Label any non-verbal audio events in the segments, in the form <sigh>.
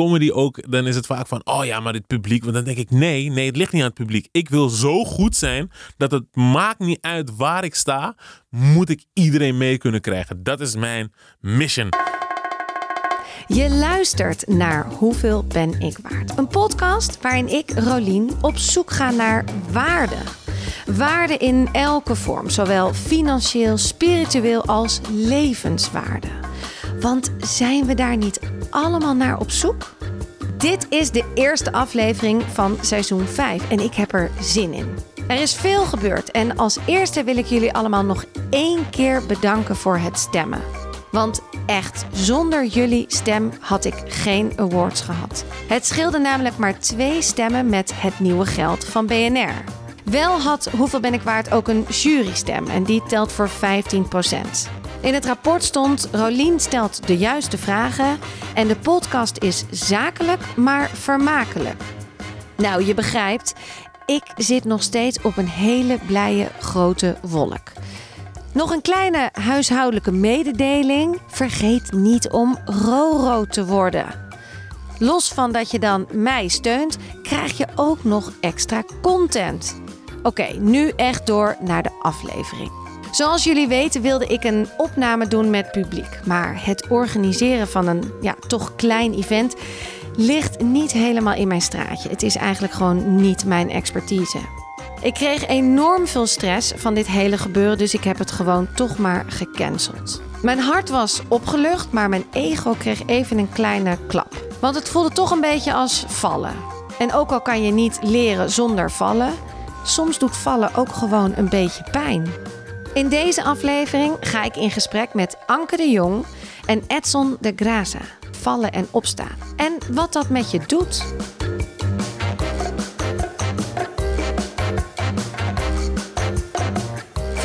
comedy ook, dan is het vaak van, oh ja, maar dit publiek. Want dan denk ik, nee, nee, het ligt niet aan het publiek. Ik wil zo goed zijn dat het maakt niet uit waar ik sta, moet ik iedereen mee kunnen krijgen. Dat is mijn mission. Je luistert naar Hoeveel ben ik waard? Een podcast waarin ik, Rolien, op zoek ga naar waarde. Waarde in elke vorm, zowel financieel, spiritueel als levenswaarde. Want zijn we daar niet allemaal naar op zoek? Dit is de eerste aflevering van seizoen 5 en ik heb er zin in. Er is veel gebeurd en als eerste wil ik jullie allemaal nog één keer bedanken voor het stemmen. Want echt, zonder jullie stem had ik geen awards gehad. Het scheelde namelijk maar twee stemmen met het nieuwe geld van BNR. Wel had Hoeveel ben ik waard ook een jurystem en die telt voor 15%. In het rapport stond: Rolien stelt de juiste vragen en de podcast is zakelijk, maar vermakelijk. Nou, je begrijpt, ik zit nog steeds op een hele blije grote wolk. Nog een kleine huishoudelijke mededeling: vergeet niet om Roro te worden. Los van dat je dan mij steunt, krijg je ook nog extra content. Oké, nu echt door naar de aflevering. Zoals jullie weten wilde ik een opname doen met publiek. Maar het organiseren van een ja, toch klein event ligt niet helemaal in mijn straatje. Het is eigenlijk gewoon niet mijn expertise. Ik kreeg enorm veel stress van dit hele gebeuren, dus ik heb het gewoon toch maar gecanceld. Mijn hart was opgelucht, maar mijn ego kreeg even een kleine klap. Want het voelde toch een beetje als vallen. En ook al kan je niet leren zonder vallen, soms doet vallen ook gewoon een beetje pijn. In deze aflevering ga ik in gesprek met Anke de Jong en Edson de Graza. Vallen en opstaan. En wat dat met je doet.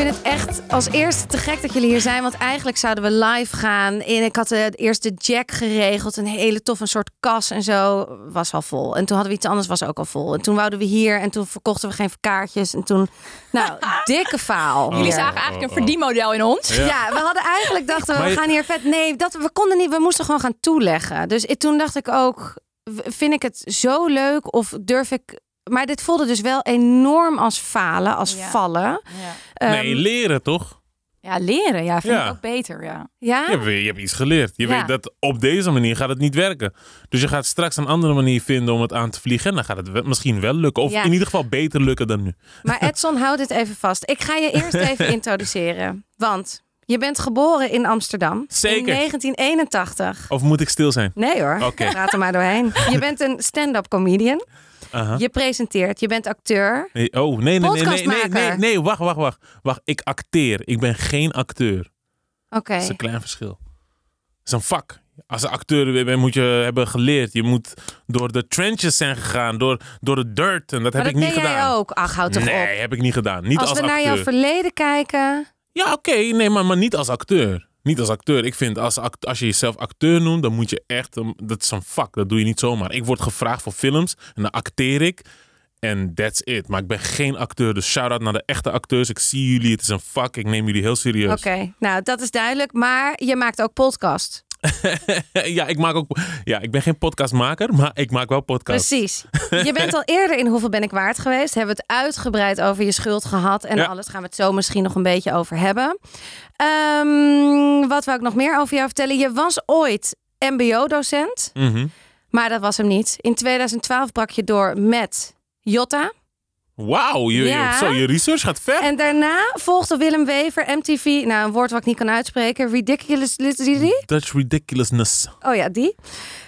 Vind het echt als eerste te gek dat jullie hier zijn. Want eigenlijk zouden we live gaan. En ik had de eerste jack geregeld. Een hele tof, een soort kas en zo. Was al vol. En toen hadden we iets anders, was ook al vol. En toen wouden we hier. En toen verkochten we geen kaartjes. En toen, nou, <laughs> dikke faal. Jullie hier. zagen eigenlijk een verdienmodel in ons. Ja. we hadden eigenlijk dachten we, je- gaan hier vet. Nee, dat, we konden niet. We moesten gewoon gaan toeleggen. Dus ik- toen dacht ik ook, vind ik het zo leuk of durf ik... Maar dit voelde dus wel enorm als falen, als Ja. vallen. Ehm, nee, leren toch? Ja, leren. Ja, vind Ja. ik ook beter. Ja. ja? Je hebt, je hebt iets geleerd. Je Ja. weet dat op deze manier gaat het niet werken. Dus je gaat straks een andere manier vinden om het aan te vliegen. En dan gaat het wel- misschien wel lukken. Of Ja. in ieder geval beter lukken dan nu. Maar <laughs> Edson, houd dit even vast. Ik ga je eerst even <laughs> introduceren. Want je bent geboren in Amsterdam. Zeker. In 1981. Of moet ik stil zijn? Nee hoor, Oké. praat er maar doorheen. Je bent een stand-up comedian. Aha. Je presenteert, je bent acteur. Nee, oh, nee, nee, nee, nee, nee, nee, nee, wacht, wacht, wacht. Wacht, ik acteer. Ik ben geen acteur. Oké. Dat is een klein verschil. Dat is een vak. Als een acteur bent, moet je hebben geleerd. Je moet door de trenches zijn gegaan, door, door de dirt. En dat Maar heb dat ik niet ben gedaan. jij ook. Ach, houd toch nee, op. heb ik niet gedaan. Niet Als, als, we naar jouw verleden kijken. Ja, oké, nee, maar, maar niet als acteur. Niet als acteur. Ik vind als, als je jezelf acteur noemt, dan moet je echt. Dat is een vak, dat doe je niet zomaar. Ik word gevraagd voor films en dan acteer ik. En that's it. Maar ik ben geen acteur. Dus shout-out naar de echte acteurs. Ik zie jullie, het is een vak. Ik neem jullie heel serieus. Oké, nou dat is duidelijk. Maar je maakt ook podcast. <laughs> ja, ik maak ook. Ja, ik ben geen podcastmaker, maar ik maak wel podcasts. Precies. <laughs> Je bent al eerder in Hoeveel ben ik waard geweest. Hebben we het uitgebreid over je schuld gehad. En Ja. alles gaan we het zo misschien nog een beetje over hebben. Ehm, wat wou ik nog meer over jou vertellen? Je was ooit mbo-docent. Mhm. Maar dat was hem niet. In 2012 brak je door met Jota. Wauw, je, Ja. zo, je research gaat ver. En daarna volgde Willem Wever, MTV. Nou, een woord wat ik niet kan uitspreken. Ridiculous. Dutch ridiculousness. Oh ja, die. <laughs>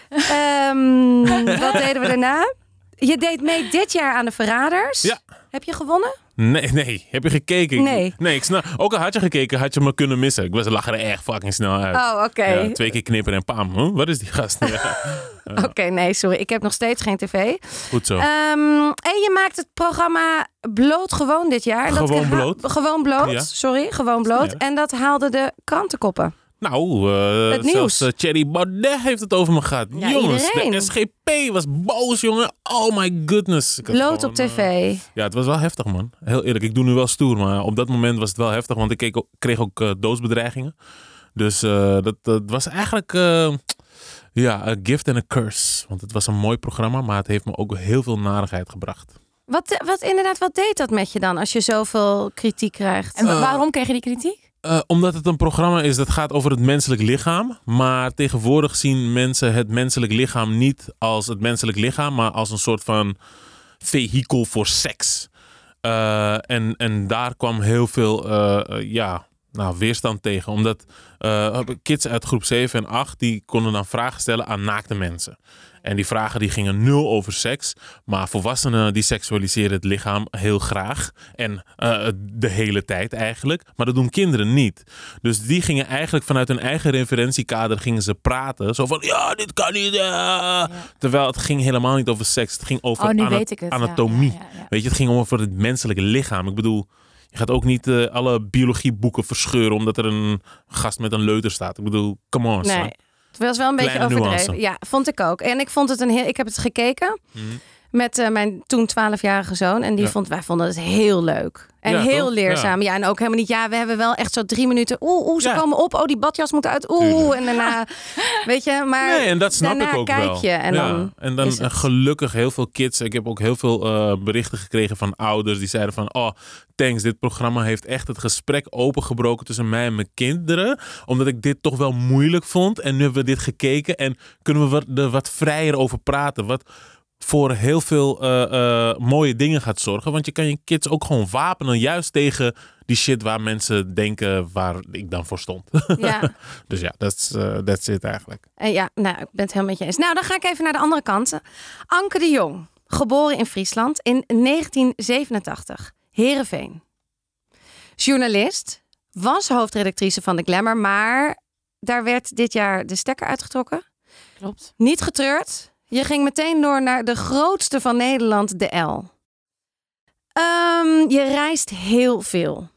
Ehm, wat deden we daarna? Je deed mee dit jaar aan de Verraders. Ja. Heb je gewonnen? Nee, nee. Heb je gekeken? Nee. Nee, ik snap. Ook al had je gekeken, had je me kunnen missen. Ik was lag er echt fucking snel uit. Oh, oké. Ja, twee keer knippen en pam. Huh? Wat is die gast? <laughs> Ja, <laughs> Oké, nee, sorry. Ik heb nog steeds geen tv. goed zo. Ehm, en je maakt het programma Bloot Gewoon dit jaar. Dat Gewoon ha- Bloot? Gewoon Bloot, Ja. sorry. Gewoon Bloot. En dat haalde de krantenkoppen. Nou, eh Het nieuws. zelfs uh, Thierry Baudet heeft het over me gehad. Ja, Jongens, iedereen. de SGP was boos, jongen. Oh my goodness. Bloot gewoon, op eh, tv. Ja, het was wel heftig, man. Heel eerlijk, ik doe nu wel stoer, maar op dat moment was het wel heftig, want ik keek ook- kreeg ook eh, doodsbedreigingen. Dus eh, dat, dat was eigenlijk, eh, Ja, A Gift and a Curse. Want het was een mooi programma, maar het heeft me ook heel veel narigheid gebracht. Wat, wat inderdaad, wat deed dat met je dan als je zoveel kritiek krijgt? En wa- Eh, waarom kreeg je die kritiek? Eh, omdat het een programma is dat gaat over het menselijk lichaam. Maar tegenwoordig zien mensen het menselijk lichaam niet als het menselijk lichaam, maar als een soort van vehikel voor seks. Eh, en, en daar kwam heel veel eh, ja, nou, weerstand tegen. Omdat kids uit groep 7 en 8 die konden dan vragen stellen aan naakte mensen. En die vragen die gingen nul over seks. Maar volwassenen die seksualiseren het lichaam heel graag. En eh, de hele tijd eigenlijk. Maar dat doen kinderen niet. Dus die gingen eigenlijk vanuit hun eigen referentiekader gingen ze praten. Zo van, ja, dit kan niet. eh." Terwijl het ging helemaal niet over seks. Het ging over Oh, ana- het. Anatomie. ja, ja, ja. Weet je, het ging over het menselijke lichaam. Ik bedoel, je gaat ook niet eh, alle biologieboeken verscheuren omdat er een gast met een leuter staat. Ik bedoel, come on. Nee. Het was wel een beetje overdreven. nuance. Ja, vond ik ook. En ik vond het een heel. Ik heb het gekeken Mhm. Met eh, mijn toen 12-jarige zoon. En die Ja. vond, wij vonden het heel leuk. En Ja, heel toch? leerzaam. Ja. en ook helemaal niet. Ja, we hebben wel echt zo drie minuten. Oeh, oeh, ze komen op. Oh, die badjas moet uit. Oeh. En daarna, <laughs> weet je, maar. Nee, en dat snap ik ook kijk wel. je en Ja, dan en dan gelukkig heel veel kids. Ik heb ook heel veel eh, berichten gekregen van ouders die zeiden van, oh, thanks, dit programma heeft echt het gesprek opengebroken tussen mij en mijn kinderen, omdat ik dit toch wel moeilijk vond. En nu hebben we dit gekeken en kunnen we wat- er wat vrijer over praten, wat voor heel veel eh, eh, mooie dingen gaat zorgen. Want je kan je kids ook gewoon wapenen, juist tegen die shit waar mensen denken waar ik dan voor stond. Ja. <laughs> dus ja, that's, eh, that's it eigenlijk. En ja, nou, ik ben het helemaal met je eens. Nou, dan ga ik even naar de andere kant. Anke de Jong, geboren in Friesland in 1987. Heerenveen. Journalist, was hoofdredactrice van de Glamour, maar daar werd dit jaar de stekker uitgetrokken. Klopt. Niet getreurd. Je ging meteen door naar de grootste van Nederland, de L. Ehm, je reist heel veel.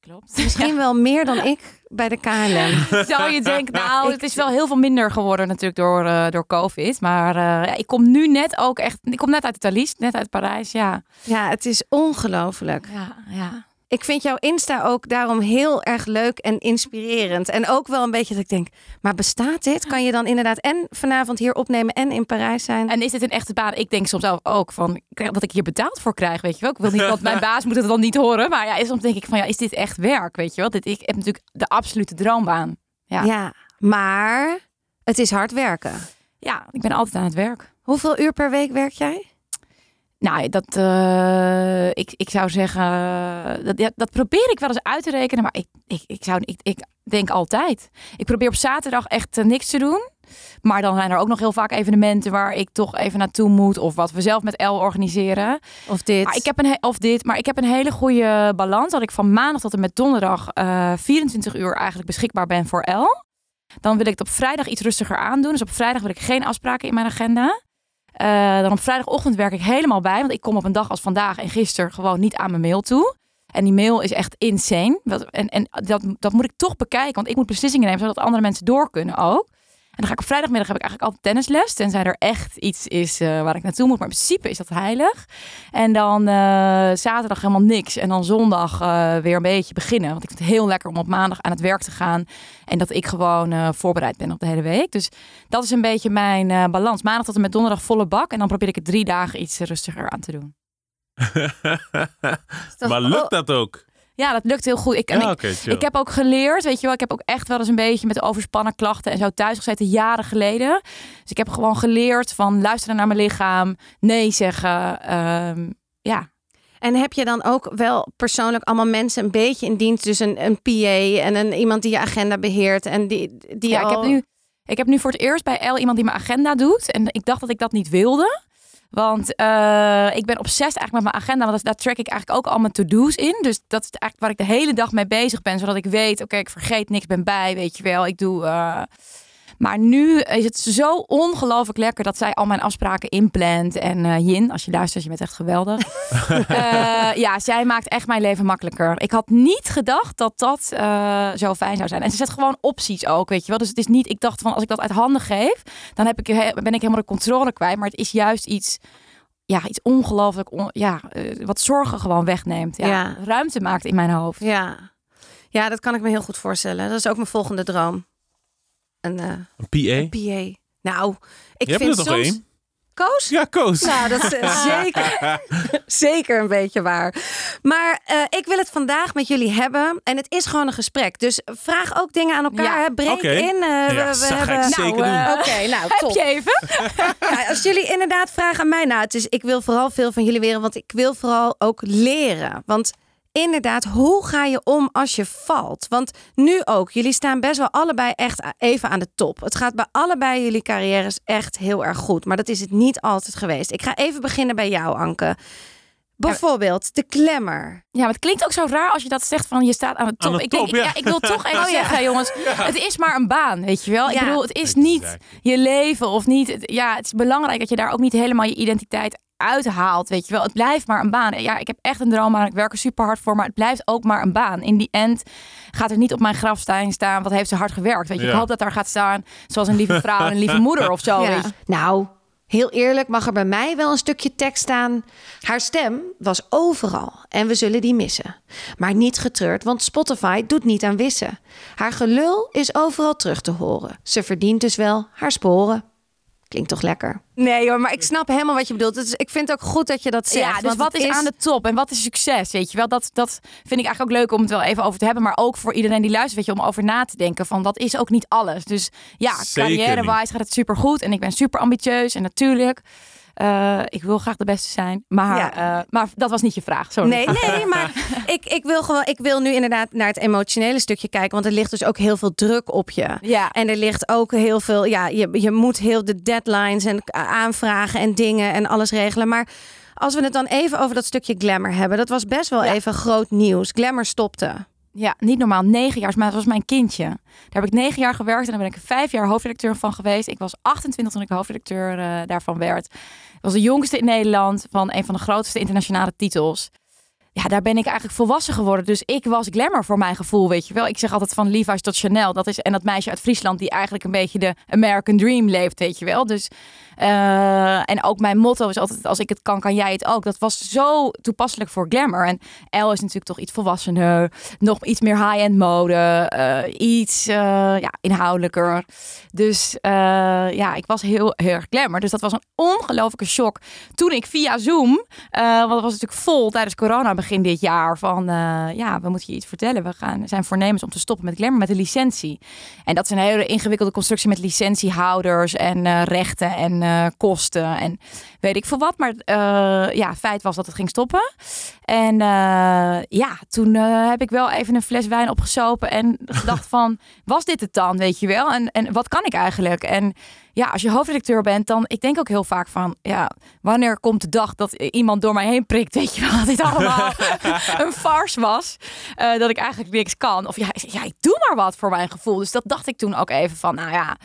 Klopt. Misschien wel meer dan ik bij de KLM. <laughs> Zou je denken, nou, het is wel heel veel minder geworden natuurlijk door, eh, door COVID. Maar eh, ik kom nu net ook echt, ik kom net uit Italië, net uit Parijs, ja. Ja, het is ongelooflijk. Ja, ja. Ik vind jouw Insta ook daarom heel erg leuk en inspirerend. En ook wel een beetje dat ik denk, maar bestaat dit? Kan je dan inderdaad en vanavond hier opnemen en in Parijs zijn? En is dit een echte baan? Ik denk soms zelf ook van dat ik hier betaald voor krijg, weet je wel. Ik wil niet, want mijn <laughs> baas moet het dan niet horen. Maar ja, soms denk ik van, ja, is dit echt werk, weet je wel? Dit, ik heb natuurlijk de absolute droombaan. Ja. ja, maar het is hard werken. Ja, ik ben altijd aan het werk. Hoeveel uur per week werk jij? Nou, dat, eh, ik, ik zou zeggen, dat, ja, dat probeer ik wel eens uit te rekenen, maar ik, ik, ik, zou, ik, ik denk altijd. Ik probeer op zaterdag echt eh, niks te doen. Maar dan zijn er ook nog heel vaak evenementen waar ik toch even naartoe moet. Of wat we zelf met El organiseren. Of dit? Maar ik heb een, of dit, maar ik heb een hele goede balans. Dat ik van maandag tot en met donderdag eh 24 uur eigenlijk beschikbaar ben voor El. Dan wil ik het op vrijdag iets rustiger aandoen. Dus op vrijdag wil ik geen afspraken in mijn agenda. Eh, dan op vrijdagochtend werk ik helemaal bij. Want ik kom op een dag als vandaag en gisteren gewoon niet aan mijn mail toe. En die mail is echt insane. En en dat, dat moet ik toch bekijken. Want ik moet beslissingen nemen zodat andere mensen door kunnen ook. En dan ga ik op vrijdagmiddag heb ik eigenlijk altijd tennisles. Tenzij er echt iets is eh, waar ik naartoe moet. Maar in principe is dat heilig. En dan eh, zaterdag helemaal niks. En dan zondag eh, weer een beetje beginnen. Want ik vind het heel lekker om op maandag aan het werk te gaan. En dat ik gewoon eh, voorbereid ben op de hele week. Dus dat is een beetje mijn eh, balans. Maandag tot en met donderdag volle bak. En dan probeer ik het drie dagen iets rustiger aan te doen. <laughs> maar lukt dat ook? Ja, dat lukt heel goed. Ik, Ja, ik, heb ook geleerd, weet je wel, ik heb ook echt wel eens een beetje met overspannen klachten en zo thuis gezeten, jaren geleden. Dus ik heb gewoon geleerd van luisteren naar mijn lichaam, nee zeggen. ehm, ja, En heb je dan ook wel persoonlijk allemaal mensen een beetje in dienst? Dus een, een PA en een, iemand die je agenda beheert en die, die ja ik, heb nu, ik heb nu voor het eerst bij El iemand die mijn agenda doet. En ik dacht dat ik dat niet wilde. Want eh, ik ben obsessief eigenlijk met mijn agenda. Want daar track ik eigenlijk ook al mijn to-do's in. Dus dat is eigenlijk waar ik de hele dag mee bezig ben. Zodat ik weet, oké, ik vergeet niks, ben bij, weet je wel. Ik doe... eh, maar nu is het zo ongelooflijk lekker dat zij al mijn afspraken inplant. En eh Jin, als je luistert, je bent echt geweldig. <laughs> Eh, ja, zij maakt echt mijn leven makkelijker. Ik had niet gedacht dat dat eh, zo fijn zou zijn. En ze zet gewoon opties ook, weet je wel. Dus het is niet, ik dacht van als ik dat uit handen geef, dan heb ik, ben ik helemaal de controle kwijt. Maar het is juist iets, ja, iets ongelooflijk, on- ja, wat zorgen gewoon wegneemt. Ja, Ja. Ruimte maakt in mijn hoofd. Ja. ja, dat kan ik me heel goed voorstellen. Dat is ook mijn volgende droom. Een, eh, Een PA? PA. Nou, ik Je hebt vind er toch soms... één? Koos? Ja, Koos. Nou, dat is eh, <laughs> zeker, <laughs> zeker een beetje waar. Maar eh, ik wil het vandaag met jullie hebben. En het is gewoon een gesprek. Dus vraag ook dingen aan elkaar. Ja. hè. Breek in. eh, Ja, we, hebben... zeker Nou, doen. Oké, nou, Heb top. je even? <laughs> Ja, als jullie inderdaad vragen aan mij, nou, het is, ik wil vooral veel van jullie leren, want ik wil vooral ook leren. Want inderdaad, hoe ga je om als je valt? Want nu ook, jullie staan best wel allebei echt even aan de top. Het gaat bij allebei jullie carrières echt heel erg goed, maar dat is het niet altijd geweest. Ik ga even beginnen bij jou, Anke. Bijvoorbeeld de klemmer. Ja, maar het klinkt ook zo raar als je dat zegt van je staat aan de top. Aan de ik, denk, ik- ja. ik wil toch even <laughs> Oh, ja. zeggen, jongens, het is maar een baan, weet je wel. Ik bedoel, het is niet je leven of niet. het- Ja, het is belangrijk dat je daar ook niet helemaal je identiteit uithaalt, weet je wel. Het blijft maar een baan. Ja, ik heb echt een droom aan, ik werk er super hard voor, maar het blijft ook maar een baan. In die end gaat er niet op mijn grafsteen staan, wat heeft ze hard gewerkt, weet je. Ik hoop dat daar gaat staan, zoals een lieve vrouw en een lieve moeder of zo, Ja. weet je. Nou, heel eerlijk mag er bij mij wel een stukje tekst staan. Haar stem was overal en we zullen die missen. Maar niet getreurd, want Spotify doet niet aan wissen. Haar gelul is overal terug te horen. Ze verdient dus wel haar sporen. Klinkt toch lekker? Nee hoor, maar ik snap helemaal wat je bedoelt. Dus ik vind het ook goed dat je dat zegt. Ja, dus want wat is, aan de top en wat is succes? Weet je wel, dat, dat vind ik eigenlijk ook leuk om het wel even over te hebben. Maar ook voor iedereen die luistert, weet je, om over na te denken. Van dat is ook niet alles. Dus ja, carrière-wise gaat het super goed. En ik ben super ambitieus. En natuurlijk, eh, ik wil graag de beste zijn. Maar, Ja. eh, maar dat was niet je vraag. Sorry. Nee, nee, maar <laughs> ik, ik, wil gewoon, ik wil nu inderdaad naar het emotionele stukje kijken. Want er ligt dus ook heel veel druk op je. Ja. En er ligt ook heel veel, ja, je, je moet heel de deadlines en aanvragen en dingen en alles regelen. Maar als we het dan even over dat stukje glamour hebben, dat was best wel Ja. even groot nieuws. Glamour stopte. Ja, niet normaal. Negen jaar, maar dat was mijn kindje. Daar heb ik negen jaar gewerkt en daar ben ik vijf jaar hoofdredacteur van geweest. Ik was 28 toen ik hoofdredacteur eh, daarvan werd. Ik was de jongste in Nederland van een van de grootste internationale titels. Ja, daar ben ik eigenlijk volwassen geworden. Dus ik was glamour voor mijn gevoel, weet je wel. Ik zeg altijd van Levi's tot Chanel. Dat is, en dat meisje uit Friesland die eigenlijk een beetje de American Dream leeft, weet je wel. Dus, eh, en ook mijn motto is altijd, als ik het kan, kan jij het ook. Dat was zo toepasselijk voor glamour. En Elle is natuurlijk toch iets volwassener. Nog iets meer high-end mode. eh, iets eh, ja, inhoudelijker. Dus ja, ik was heel, heel erg glamour. Dus dat was een ongelofelijke shock. Toen ik via Zoom, want het was natuurlijk vol tijdens corona begin dit jaar. Van ja, we moeten je iets vertellen. We gaan, zijn voornemens om te stoppen met glamour met de licentie. En dat is een hele ingewikkelde constructie met licentiehouders en rechten en eh, kosten. En weet ik veel wat. Maar eh, ja, feit was dat het ging stoppen. En eh, ja, toen heb ik wel even een fles wijn opgesopen en <laughs> gedacht van, was dit het dan, weet je wel? En, en wat kan ik eigenlijk? En ja, als je hoofdredacteur bent, dan, ik denk ook heel vaak van, ja, wanneer komt de dag dat iemand door mij heen prikt, weet je wel, <laughs> dat dit allemaal <laughs> een farce was, dat ik eigenlijk niks kan. Of ja, ja, ik doe maar wat voor mijn gevoel. Dus dat dacht ik toen ook even van, nou ja,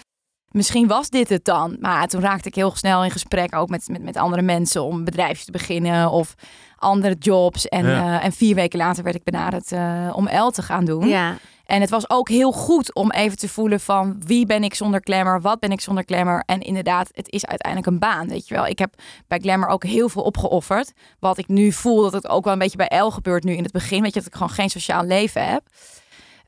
Misschien was dit het dan. Maar toen raakte ik heel snel in gesprek, ook met, met, met andere mensen, om een bedrijfje te beginnen of andere jobs. En, Ja. eh, en vier weken later werd ik benaderd eh, om L te gaan doen. Ja. En het was ook heel goed om even te voelen van wie ben ik zonder glamour, wat ben ik zonder glamour. En inderdaad, het is uiteindelijk een baan, weet je wel. Ik heb bij glamour ook heel veel opgeofferd. Wat ik nu voel dat het ook wel een beetje bij L gebeurt nu in het begin. Weet je, dat ik gewoon geen sociaal leven heb.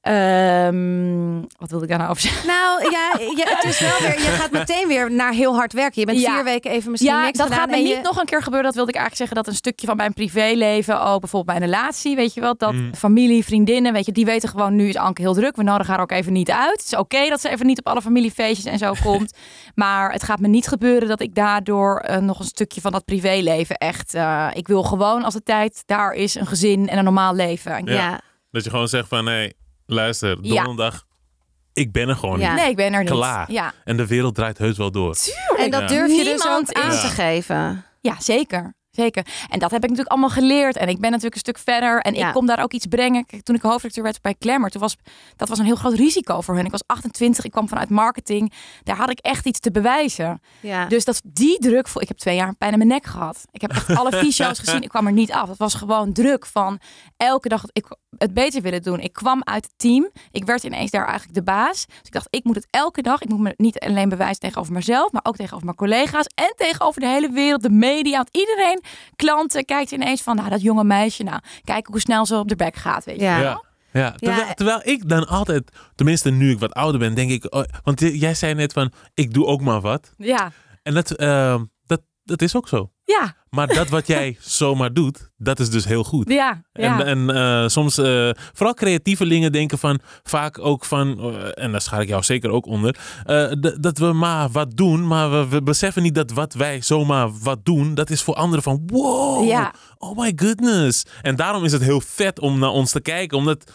Ehm, wat wilde ik daar nou over zeggen? Nou ja, je, het is wel weer, je gaat meteen weer naar heel hard werken. Je bent Ja. vier weken even misschien ja, niks dat gaat me niet je- nog een keer gebeuren. Dat wilde ik eigenlijk zeggen. Dat een stukje van mijn privéleven, ook bijvoorbeeld mijn relatie, weet je wel. Dat Mm. familie, vriendinnen, weet je, die weten gewoon nu is Anke heel druk. We nodigen haar ook even niet uit. Het is oké dat ze even niet op alle familiefeestjes en zo <laughs> komt. Maar het gaat me niet gebeuren dat ik daardoor eh, nog een stukje van dat privéleven echt... eh, ik wil gewoon als de tijd daar is een gezin en een normaal leven. Ja. Ja. Dat je gewoon zegt van, hé, luister, Ja. donderdag, ik ben er gewoon Ja. niet. Nee, ik ben er niet. Klaar. Ja, En de wereld draait heus wel door. En dat Ja. durf je dus ook aan te geven. Ja, zeker. Zeker. En dat heb ik natuurlijk allemaal geleerd. En ik ben natuurlijk een stuk verder. En Ja. ik kom daar ook iets brengen. Kijk, toen ik hoofdredacteur werd bij Glamour, toen was dat was een heel groot risico voor hun. Ik was 28, ik kwam vanuit marketing. Daar had ik echt iets te bewijzen. Ja. Dus dat die druk voor. Ik heb twee jaar pijn in mijn nek gehad. Ik heb echt alle <laughs> fysio's gezien. Ik kwam er niet af. Het was gewoon druk van elke dag ik het beter willen doen. Ik kwam uit het team. Ik werd ineens daar eigenlijk de baas. Dus ik dacht, ik moet het elke dag. Ik moet me niet alleen bewijzen tegenover mezelf, maar ook tegenover mijn collega's en tegenover de hele wereld, de media. Want iedereen, klanten, kijkt ineens van, nou, dat jonge meisje, nou, kijk hoe snel ze op de bek gaat, weet je. Ja. Ja. Ja, terwijl, Ja. terwijl ik dan altijd, tenminste nu ik wat ouder ben, denk ik, oh, want jij zei net van, ik doe ook maar wat. Ja, En dat, eh, dat, dat is ook zo. Ja, Maar dat wat jij <laughs> zomaar doet, dat is dus heel goed. ja. ja. En, en eh, soms, eh, vooral creatievelingen denken van, vaak ook van, eh, en daar schaar ik jou zeker ook onder, dat we maar wat doen, maar we, we beseffen niet dat wat wij zomaar wat doen, dat is voor anderen van, wow, Ja. oh my goodness. En daarom is het heel vet om naar ons te kijken, omdat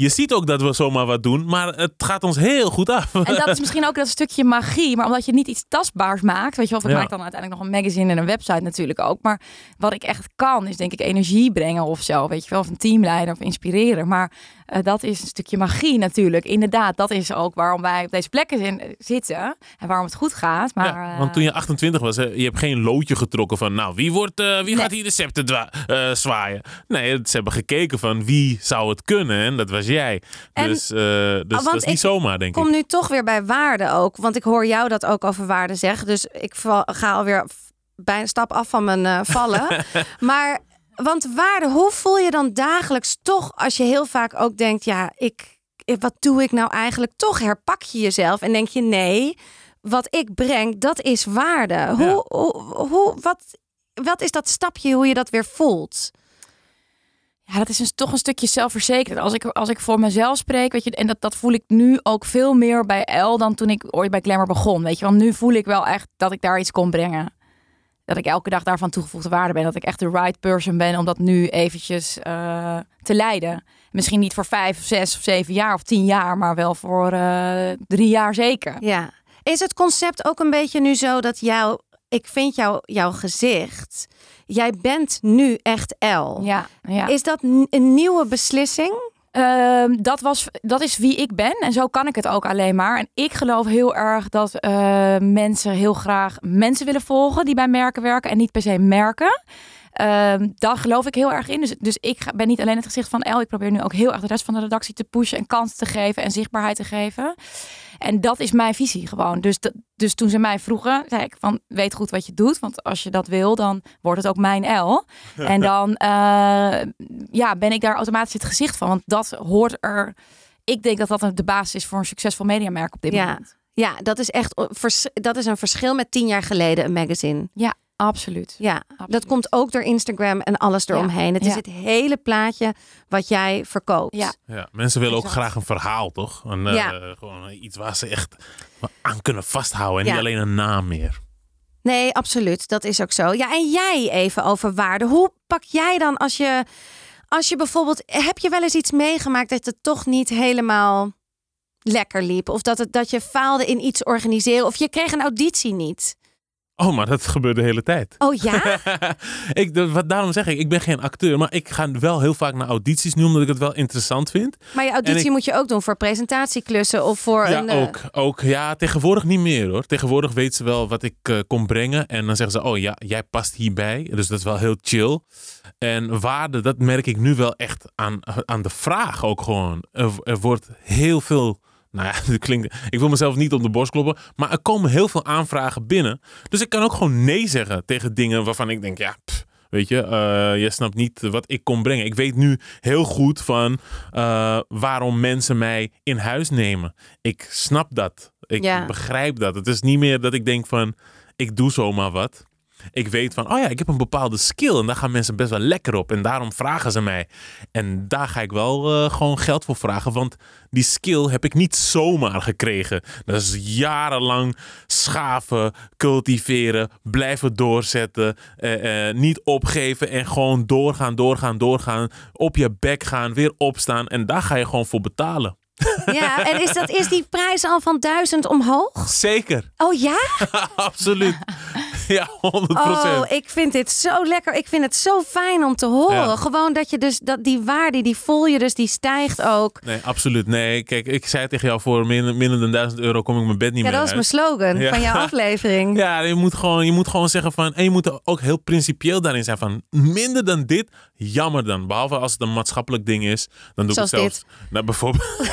je ziet ook dat we zomaar wat doen, maar het gaat ons heel goed af. En dat is misschien ook dat stukje magie, maar omdat je niet iets tastbaars maakt, weet je wel, ik Ja. maak dan uiteindelijk nog een magazine en een website natuurlijk ook, maar wat ik echt kan is denk ik energie brengen of zo, weet je wel, of een teamleider of inspireren, maar eh, dat is een stukje magie natuurlijk. Inderdaad, dat is ook waarom wij op deze plekken zitten en waarom het goed gaat. Maar, Ja, eh, want toen je 28 was, hè, je hebt geen loodje getrokken van, nou, wie, wordt, eh, wie Nee. gaat hier de scepter eh, zwaaien? Nee, ze hebben gekeken van wie zou het kunnen en dat was jij. En- dus eh, dus dat is niet zomaar, denk kom ik. nu toch weer bij waarde ook. Want ik hoor jou dat ook over waarde zeggen. Dus ik val- ga alweer bij een stap af van mijn eh, vallen. <laughs> maar, want waarde, hoe voel je dan dagelijks toch als je heel vaak ook denkt... ja, ik, wat doe ik nou eigenlijk? Toch herpak je jezelf en denk je nee, wat ik breng, dat is waarde. Hoe, hoe, hoe, wat, wat is dat stapje hoe je dat weer voelt? Ja, dat is een, toch een stukje zelfverzekerd. Als ik, als ik voor mezelf spreek, weet je, en dat, dat voel ik nu ook veel meer bij El dan toen ik ooit bij Glamour begon. Weet je, want nu voel ik wel echt dat ik daar iets kon brengen. Dat ik elke dag daarvan toegevoegde waarde ben. Dat ik echt de right person ben om dat nu eventjes eh, te leiden. Misschien niet voor vijf, of zes of zeven jaar of tien jaar, maar wel voor eh, drie jaar zeker. Ja. Is het concept ook een beetje nu zo dat jou, ik vind jou, jouw gezicht, jij bent nu echt El. Ja, ja. Is dat een nieuwe beslissing? Ehm, dat, was, dat is wie ik ben en zo kan ik het ook alleen maar. En ik geloof heel erg dat eh, mensen heel graag mensen willen volgen die bij merken werken en niet per se merken. Ehm, daar geloof ik heel erg in. Dus, dus ik ga- ben niet alleen het gezicht van El. Ik probeer nu ook heel erg de rest van de redactie te pushen en kansen te geven en zichtbaarheid te geven. En dat is mijn visie gewoon. Dus, dat- dus toen ze mij vroegen, zei ik van weet goed wat je doet. Want als je dat wil, dan wordt het ook mijn L. <laughs> En dan eh, ja, ben ik daar automatisch het gezicht van. Want dat hoort er. Ik denk dat dat de basis is voor een succesvol mediamerk op dit Ja. moment. Ja, dat is echt dat is een verschil met tien jaar geleden een magazine. Absoluut. Ja, dat komt ook door Instagram en alles eromheen. Het is ja. het hele plaatje wat jij verkoopt. Ja. Ja, mensen willen ook graag een verhaal, toch? Een, eh, Ja. Gewoon iets waar ze echt aan kunnen vasthouden en Ja. niet alleen een naam meer. Nee, absoluut. Dat is ook zo. Ja, en jij even over waarde. Hoe pak jij dan als je, als je bijvoorbeeld, heb je wel eens iets meegemaakt dat het toch niet helemaal lekker liep? Of dat, het, dat je faalde in iets organiseren? Of je kreeg een auditie niet? Oh, maar dat gebeurt de hele tijd. Oh ja? <laughs> ik, de- wat, daarom zeg ik, ik ben geen acteur, maar ik ga wel heel vaak naar audities nu, omdat ik het wel interessant vind. Maar je auditie ik- moet je ook doen voor presentatieklussen of voor Ja, een... eh, ook, ook. Ja, tegenwoordig niet meer hoor. Tegenwoordig weten ze wel wat ik eh, kom brengen. En dan zeggen ze, oh ja, jij past hierbij. Dus dat is wel heel chill. En waarde, dat merk ik nu wel echt aan, aan de vraag ook gewoon. Er, er wordt heel veel... Nou ja, <laughs> dat klinkt... Ik wil mezelf niet op de borst kloppen. Maar er komen heel veel aanvragen binnen. Dus ik kan ook gewoon nee zeggen tegen dingen waarvan ik denk, ja... pff, Weet je, eh, je snapt niet wat ik kom brengen. Ik weet nu heel goed van eh, waarom mensen mij in huis nemen. Ik snap dat. Ik Ja. begrijp dat. Het is niet meer dat ik denk van, ik doe zomaar wat. Ik weet van, oh ja, ik heb een bepaalde skill en daar gaan mensen best wel lekker op. En daarom vragen ze mij. En daar ga ik wel eh, gewoon geld voor vragen, want die skill heb ik niet zomaar gekregen. Dat is jarenlang schaven, cultiveren, blijven doorzetten, eh, eh, niet opgeven en gewoon doorgaan, doorgaan, doorgaan. Op je bek gaan, weer opstaan en daar ga je gewoon voor betalen. Ja, en is, dat, is die prijs al van duizend omhoog? Zeker, Oh ja? <laughs> absoluut. <laughs> Ja, 100 Oh, ik vind dit zo lekker. Ik vind het zo fijn om te horen. Ja. Gewoon dat je dus dat die waarde, die voel je dus, die stijgt ook. Nee, absoluut. Nee, kijk, ik zei tegen jou voor minder, minder dan 1000 euro kom ik mijn bed niet Ja, meer dat was mijn slogan Ja. van jouw <laughs> aflevering. Ja, je moet, gewoon, je moet gewoon zeggen van... En je moet er ook heel principieel daarin zijn van... Minder dan dit, jammer dan. Behalve als het een maatschappelijk ding is. Dan doe Zoals ik het zelfs... Nou, bijvoorbeeld... <laughs>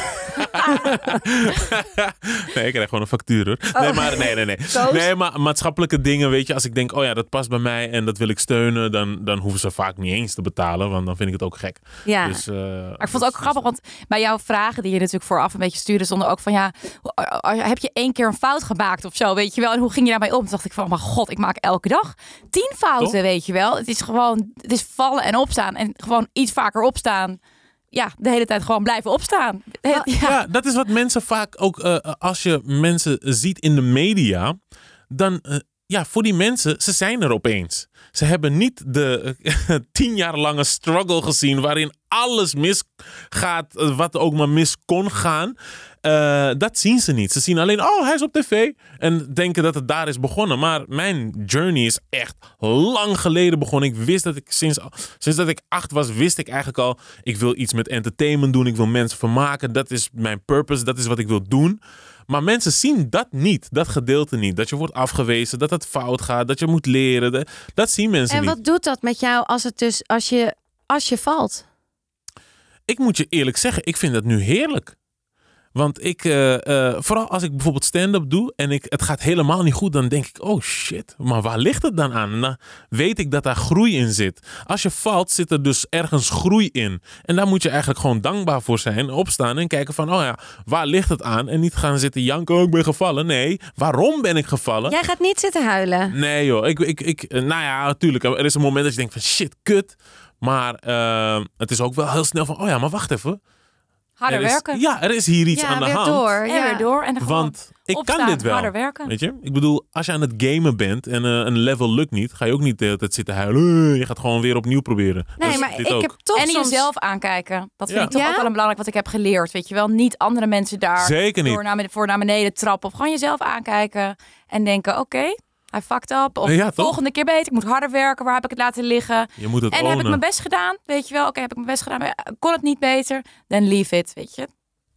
<laughs> nee, ik krijg gewoon een factuur hoor. Oh. Nee, maar, nee, nee, nee. Nee, maar maatschappelijke dingen, weet je, als ik denk, oh ja, dat past bij mij en dat wil ik steunen, dan, dan hoeven ze vaak niet eens te betalen, want dan vind ik het ook gek. Ja. Dus, eh, Maar ik vond het ook grappig, want bij jouw vragen die je natuurlijk vooraf een beetje stuurde, stonden ook van ja, heb je één keer een fout gemaakt of zo, weet je wel? En hoe ging je daarmee om? Toen dacht ik van, oh mijn god, ik maak elke dag tien fouten, weet je wel? Het is gewoon, het is vallen en opstaan en gewoon iets vaker opstaan. Ja, de hele tijd gewoon blijven opstaan. Ja, Ja, dat is wat mensen vaak ook, eh, als je mensen ziet in de media, dan, eh, ja, voor die mensen, ze zijn er opeens. Ze hebben niet de eh, <laughs> tien jaar lange struggle gezien waarin alles misgaat, wat ook maar mis kon gaan. Eh, dat zien ze niet. Ze zien alleen, oh, hij is op tv. En denken dat het daar is begonnen. Maar mijn journey is echt lang geleden begonnen. Ik wist dat ik sinds, sinds dat ik acht was, wist ik eigenlijk al, ik wil iets met entertainment doen. Ik wil mensen vermaken. Dat is mijn purpose. Dat is wat ik wil doen. Maar mensen zien dat niet, dat gedeelte niet. Dat je wordt afgewezen, dat het fout gaat, dat je moet leren. Dat, zien mensen En niet. wat doet dat met jou als het dus als je als je valt? Ik moet je eerlijk zeggen, ik vind dat nu heerlijk. Want ik, eh, eh, vooral als ik bijvoorbeeld stand-up doe en ik, het gaat helemaal niet goed, dan denk ik, oh shit, maar waar ligt het dan aan? Dan weet ik dat daar groei in zit. Als je valt, zit er dus ergens groei in. En daar moet je eigenlijk gewoon dankbaar voor zijn, opstaan en kijken van, oh ja, waar ligt het aan? En niet gaan zitten janken, oh ik ben gevallen. Nee, waarom ben ik gevallen? Jij gaat niet zitten huilen. Nee joh, ik, ik, ik, eh, nou ja, natuurlijk. Er is een moment dat je denkt van shit, kut. Maar het is ook wel heel snel van, oh ja, maar wacht even. Harder Er is- werken. Ja, er is hier iets ja, aan de hand. door. Ja. weer door. En Want ik opstaan, kan dit wel. harder werken. Weet je? Ik bedoel, als je aan het gamen bent en eh, een level lukt niet, ga je ook niet de hele tijd zitten huilen. Eh, Je gaat gewoon weer opnieuw proberen. Nee, Dus maar dit ik ook. heb toch en soms... jezelf aankijken. Dat vind Ja. ik toch Ja? ook wel een belangrijk wat ik heb geleerd. Weet je wel, niet andere mensen daar Zeker niet. door naar, beneden- voor naar beneden trappen. Of gewoon jezelf aankijken en denken, oké, hij fucked up. Of Ja, volgende keer beter, ik moet harder werken. Waar heb ik het laten liggen? Je moet het En heb ik mijn best gedaan? Weet je wel, oké, heb ik mijn best gedaan? Maar kon het niet beter? Dan leave it, weet je.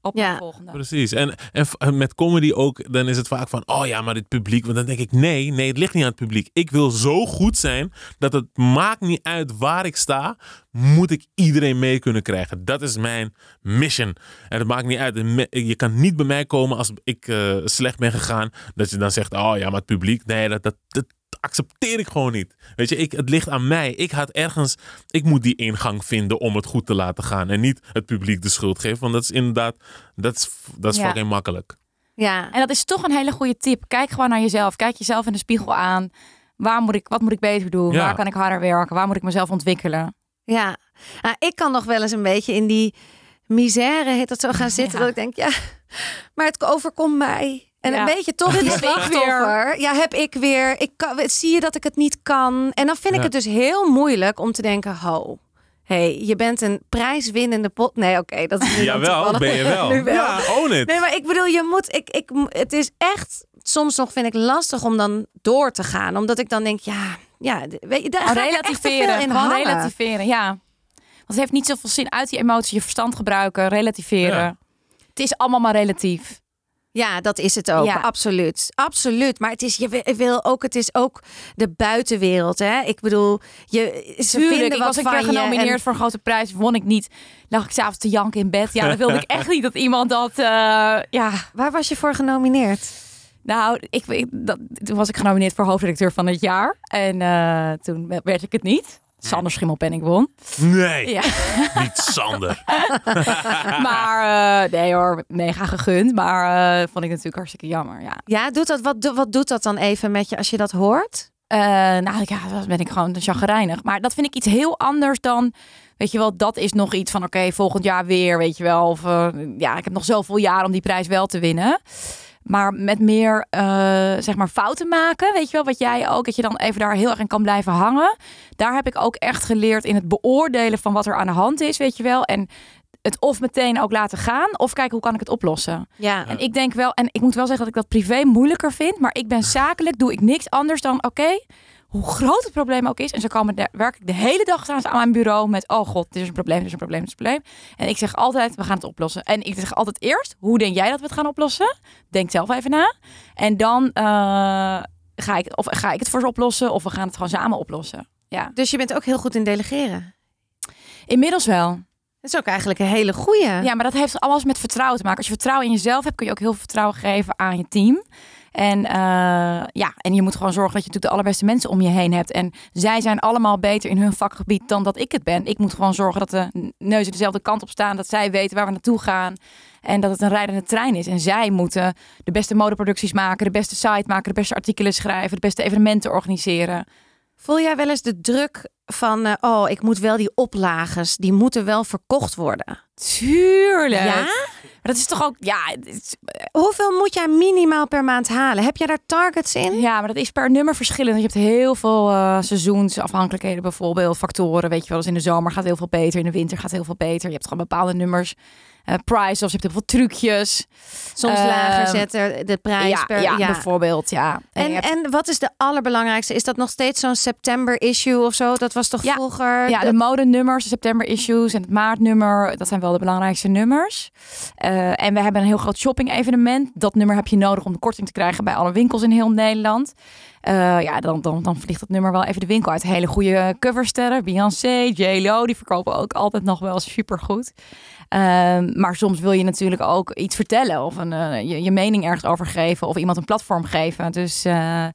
Op Ja. de volgende. Precies. En, en met comedy ook, dan is het vaak van, oh ja, maar dit publiek. Want dan denk ik, nee, nee, het ligt niet aan het publiek. Ik wil zo goed zijn dat het maakt niet uit waar ik sta, moet ik iedereen mee kunnen krijgen. Dat is mijn mission. En het maakt niet uit. Je kan niet bij mij komen als ik eh, slecht ben gegaan, dat je dan zegt, oh ja, maar het publiek, nee, dat, dat, dat accepteer ik gewoon niet. Weet je, ik, het ligt aan mij. Ik had ergens, ik moet die ingang vinden om het goed te laten gaan. En niet het publiek de schuld geven. Want dat is inderdaad, dat is, dat is Ja. fucking makkelijk. Ja. En dat is toch een hele goede tip. Kijk gewoon naar jezelf. Kijk jezelf in de spiegel aan. Waar moet ik, wat moet ik beter doen? Ja. Waar kan ik harder werken? Waar moet ik mezelf ontwikkelen? Ja, nou, ik kan nog wel eens een beetje in die misère, heet dat zo, gaan zitten. Ja. Dat ik denk, ja, maar het overkomt mij. En Ja. een beetje toch die slachtoffer. Ja, heb ik weer. Ik kan, zie je dat ik het niet kan? En dan vind ik het dus heel moeilijk om te denken, ho, hey, je bent een prijswinnende pot. Nee, oké, dat is nu dan Jawel, ben je wel. <laughs> Nu wel. Ja, own it. Nee, maar ik bedoel, je moet. Ik, ik, het is echt. Soms nog vind ik lastig om dan door te gaan. Omdat ik dan denk, ja, ja, weet je, daar Oh, ga ik echt te veel relativeren. in hangen. relativeren, ja. Want het heeft niet zoveel zin uit die emotie je verstand gebruiken, relativeren. Ja. Het is allemaal maar relatief. Ja, dat is het ook. Ja. Absoluut. Absoluut. Maar het is, je wi- wil ook, het is ook de buitenwereld. Hè? Ik bedoel, je, ze Tuurlijk, vinden ik wat was een keer genomineerd en- voor een grote prijs, won ik niet. Lag ik s'avonds te janken in bed. Ja, dan wilde ik <laughs> echt niet dat iemand dat, eh, ja... Waar was je voor genomineerd? Nou, ik, ik- dat, toen was ik genomineerd voor hoofdredacteur van het jaar. En eh, toen werd ik het niet. Sander Schimmelpenning won. Nee, Ja. <laughs> niet Sander. <laughs> maar uh, nee hoor, mega gegund. Maar uh, vond ik natuurlijk hartstikke jammer. Ja, ja doet dat, wat, wat doet dat dan even met je als je dat hoort? Uh, nou ja, dan ben ik gewoon chagrijnig. Maar dat vind ik iets heel anders dan... Weet je wel, dat is nog iets van... Oké, okay, volgend jaar weer, weet je wel. Of uh, ja, ik heb nog zoveel jaar om die prijs wel te winnen. Maar met meer, uh, zeg maar, fouten maken. Weet je wel, wat jij ook, dat je dan even daar heel erg in kan blijven hangen. Daar heb ik ook echt geleerd in het beoordelen van wat er aan de hand is, weet je wel. En het of meteen ook laten gaan, of kijken hoe kan ik het oplossen. Ja. En ik denk wel, en ik moet wel zeggen dat ik dat privé moeilijker vind. Maar ik ben zakelijk, doe ik niks anders dan, oké, okay, hoe groot het probleem ook is. En zo komen de, werk ik de hele dag staan aan mijn bureau met, oh god, dit is een probleem, dit is een probleem, dit is een probleem. En ik zeg altijd, we gaan het oplossen. En ik zeg altijd eerst, hoe denk jij dat we het gaan oplossen? Denk zelf even na. En dan uh, ga, ik, of ga ik het voor ze oplossen, of we gaan het gewoon samen oplossen. Ja. Dus je bent ook heel goed in delegeren? Inmiddels wel. Dat is ook eigenlijk een hele goeie. Ja, maar dat heeft alles met vertrouwen te maken. Als je vertrouwen in jezelf hebt, kun je ook heel veel vertrouwen geven aan je team. En uh, ja, en je moet gewoon zorgen dat je natuurlijk de allerbeste mensen om je heen hebt. En zij zijn allemaal beter in hun vakgebied dan dat ik het ben. Ik moet gewoon zorgen dat de neuzen dezelfde kant op staan. Dat zij weten waar we naartoe gaan. En dat het een rijdende trein is. En zij moeten de beste modeproducties maken, de beste site maken, de beste artikelen schrijven, de beste evenementen organiseren. Voel jij wel eens de druk van, uh, oh, ik moet wel die oplages, die moeten wel verkocht worden? Tuurlijk. Ja? Maar dat is toch ook, ja. Is... Hoeveel moet jij minimaal per maand halen? Heb jij daar targets in? Ja, maar dat is per nummer verschillend. Je hebt heel veel uh, seizoensafhankelijkheden, bijvoorbeeld factoren. Weet je wel, dus in de zomer gaat heel veel beter, in de winter gaat heel veel beter. Je hebt gewoon bepaalde nummers uh, price of je hebt heel veel trucjes. Soms uh, lager zetten de prijs ja, per ja, bijvoorbeeld, ja. En, en, hebt... en, wat is de allerbelangrijkste? Is dat nog steeds zo'n september issue of zo? Dat was toch ja, vroeger? Ja, de modenummers, de september issues en het maartnummer, dat zijn wel de belangrijkste nummers. Uh, en we hebben een heel groot shopping evenement. Dat nummer heb je nodig om de korting te krijgen bij alle winkels in heel Nederland. Uh, ja, dan, dan, dan vliegt het nummer wel even de winkel uit. Hele goede coversterren. Beyoncé, J-Lo, die verkopen ook altijd nog wel supergoed. Uh, maar soms wil je natuurlijk ook iets vertellen of een, uh, je, je, mening ergens over geven of iemand een platform geven. Dus uh,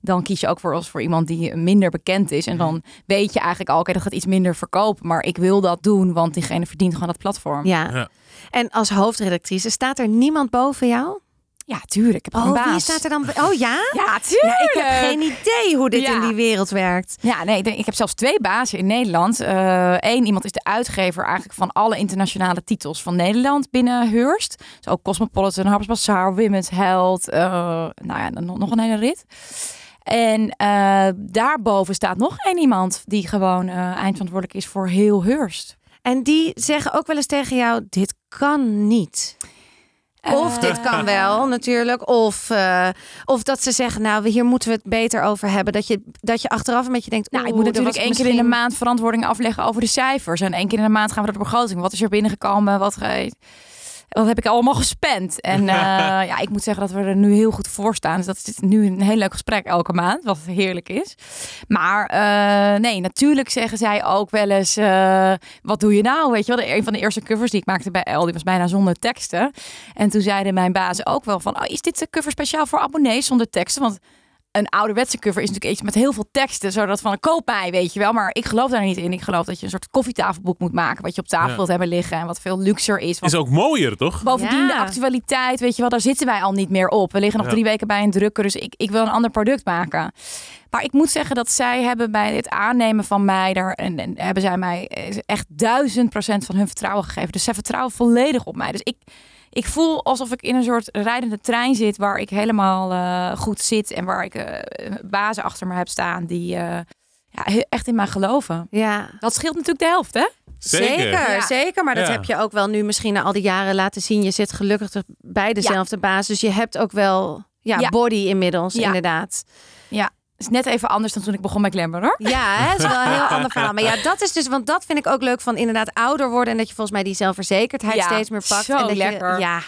dan kies je ook voor, als voor iemand die minder bekend is. En dan weet je eigenlijk al, oké, okay, dat gaat iets minder verkopen. Maar ik wil dat doen, want diegene verdient gewoon dat platform. Ja. ja. En als hoofdredactrice, staat er niemand boven jou? Ja, tuurlijk. Ik heb oh, een baas. wie staat er dan? Oh ja? Ja, tuurlijk. Ja, ik heb geen idee hoe dit Ja. in die wereld werkt. Ja, nee, ik heb zelfs twee bazen in Nederland. Eén, iemand is de uitgever eigenlijk van alle internationale titels van Nederland binnen Hearst. Dus ook Cosmopolitan, Harper's Bazaar, Women's Health. eh, nou ja, nog, een hele rit. En eh, daarboven staat nog één iemand die gewoon eh, eindverantwoordelijk is voor heel Hearst. En die zeggen ook wel eens tegen jou: dit kan niet. Of Eh, dit kan <laughs> wel, natuurlijk. Of, eh, of dat ze zeggen, nou, hier moeten we het beter over hebben. Dat je, dat je achteraf een beetje denkt, Nou, ik moet natuurlijk één keer in de maand verantwoording afleggen over de cijfers. En één keer in de maand gaan we door de begroting. Wat is er binnengekomen? Wat, wat heb ik allemaal gespend? En <laughs> eh, ja, ik moet zeggen dat we er nu heel goed voor staan. Dus dat is nu een heel leuk gesprek elke maand, wat heerlijk is. Maar eh, nee, natuurlijk zeggen zij ook wel eens, eh, wat doe je nou? Weet je wel, een van de eerste covers die ik maakte bij El, die was bijna zonder teksten. En toen zeiden mijn bazen ook wel van, oh, is dit de cover speciaal voor abonnees zonder teksten? Want een ouderwetse cover is natuurlijk iets met heel veel teksten, zodat van koop mij, weet je wel. Maar ik geloof daar niet in. Ik geloof dat je een soort koffietafelboek moet maken, wat je op tafel Ja. wilt hebben liggen en wat veel luxer is. Want Is ook mooier, toch? Bovendien Ja. de actualiteit, weet je wel, daar zitten wij al niet meer op. We liggen nog Ja. drie weken bij een drukker, dus ik, ik wil een ander product maken. Maar ik moet zeggen dat zij hebben bij het aannemen van mij, daar, en, en hebben zij mij eh, echt duizend procent van hun vertrouwen gegeven. Dus zij vertrouwen volledig op mij. Dus ik, ik voel alsof ik in een soort rijdende trein zit waar ik helemaal eh, goed zit en waar ik eh bazen achter me heb staan die eh, ja, echt in mij geloven. Ja, Dat scheelt natuurlijk de helft, hè? zeker. Zeker. Ja. Zeker, maar dat Ja. heb je ook wel nu misschien na al die jaren laten zien. Je zit gelukkig bij dezelfde baas, dus je hebt ook wel ja, Ja. body inmiddels, Ja. Is net even anders dan toen ik begon met Glamour, hoor. Ja, hè, het is wel een heel ander verhaal. Maar ja, dat is dus, want dat vind ik ook leuk van inderdaad ouder worden en dat je volgens mij die zelfverzekerdheid Ja, steeds meer pakt. zo en dat lekker. Je, ja,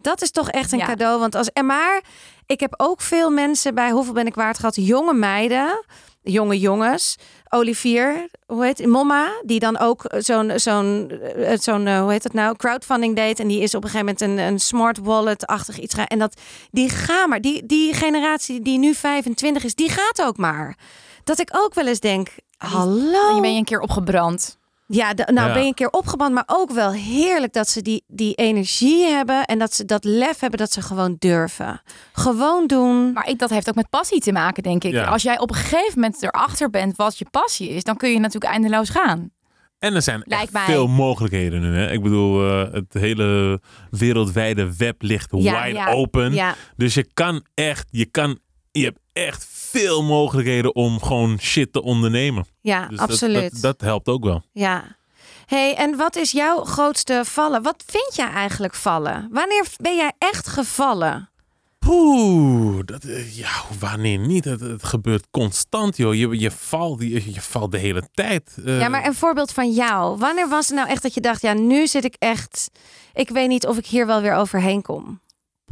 dat is toch echt een Ja. cadeau. Want als en maar ik heb ook veel mensen bij hoeveel ben ik waard gehad, jonge meiden, jonge jongens. Olivier, hoe heet Momma, die dan ook zo'n zo'n eh, zo'n eh, hoe heet het nou crowdfunding deed en die is op een gegeven moment een, een smart wallet-achtig iets en dat die gaan maar die die generatie die nu 25 is, die gaat ook maar. Dat ik ook wel eens denk, hallo. Je ben je een keer opgebrand. Ja, de- nou Ja. ben je een keer opgebrand, maar ook wel heerlijk dat ze die, die energie hebben en dat ze dat lef hebben dat ze gewoon durven. Gewoon doen. Maar ik, dat heeft ook met passie te maken, denk ik. Ja. Als jij op een gegeven moment erachter bent wat je passie is, dan kun je natuurlijk eindeloos gaan. En er zijn veel mogelijkheden nu. Hè? Ik bedoel, eh, het hele wereldwijde web ligt Ja, wide ja, open. Ja, Dus je kan echt, je kan, je hebt echt veel mogelijkheden om gewoon shit te ondernemen. ja Dus absoluut. Dat, dat, helpt ook wel. Ja. hey, en wat is jouw grootste vallen? Wat vind jij eigenlijk vallen? Wanneer ben jij echt gevallen? Poeh, dat, eh, ja, wanneer niet? Het, het gebeurt constant, joh. Je, je, valt, je, je valt de hele tijd. Eh, Ja, maar een voorbeeld van jou. Wanneer was het nou echt dat je dacht, ja, nu zit ik echt. Ik weet niet of ik hier wel weer overheen kom.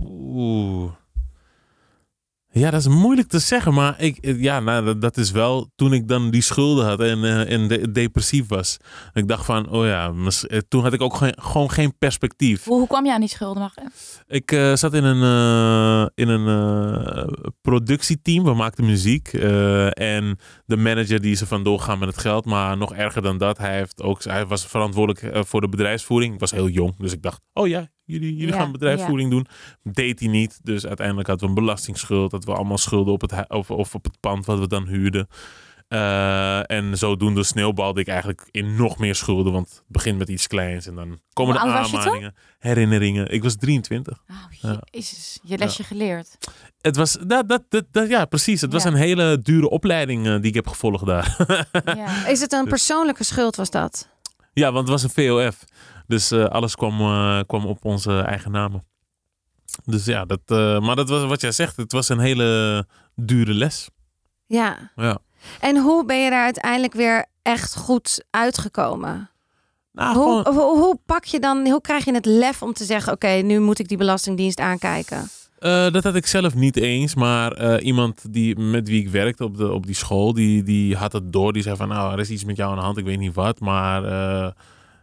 Oeh. Ja, dat is moeilijk te zeggen, maar ik, eh, ja, nou, dat, is wel toen ik dan die schulden had en, eh, en de- depressief was. Ik dacht van, oh ja, eh, toen had ik ook geen, gewoon geen perspectief. Hoe, hoe kwam je aan die schulden? Mag ik- Ik zat in een, in een productieteam, we maakten muziek. en de manager die er vandoor gaan met het geld. Maar nog erger dan dat, hij, heeft ook, hij was verantwoordelijk voor de bedrijfsvoering. Ik was heel jong, dus ik dacht, oh ja, jullie, jullie Ja, gaan bedrijfsvoering doen. Deed hij niet, dus uiteindelijk hadden we een belastingsschuld. Dat we allemaal schulden op het, of, of op het pand wat we dan huurden. Eh, en zodoende sneeuwbalde ik eigenlijk in nog meer schulden. Want het begint met iets kleins en dan komen de aanmaningen, herinneringen. Ik was 23. Oh, Ja. jezus. Je lesje geleerd. Het was, dat, dat, dat, dat- ja, precies. Het was een hele dure opleiding eh, die ik heb gevolgd daar. Ja. <laughs> Is het een Dus- persoonlijke schuld, was dat? ja, want het was een VOF. Dus eh, alles kwam, eh, kwam op onze eigen namen. Dus ja, dat, eh, maar dat was wat jij zegt. Het was een hele dure les. Ja. Ja. En hoe ben je daar uiteindelijk weer echt goed uitgekomen? Nou, Hoe, gewoon, hoe, hoe pak je dan, hoe krijg je het lef om te zeggen: oké, nu moet ik die belastingdienst aankijken? dat had ik zelf niet eens. Maar iemand die, met wie ik werkte op, de, op die school, die, die had het door. Die zei van, nou, er is iets met jou aan de hand. Ik weet niet wat, maar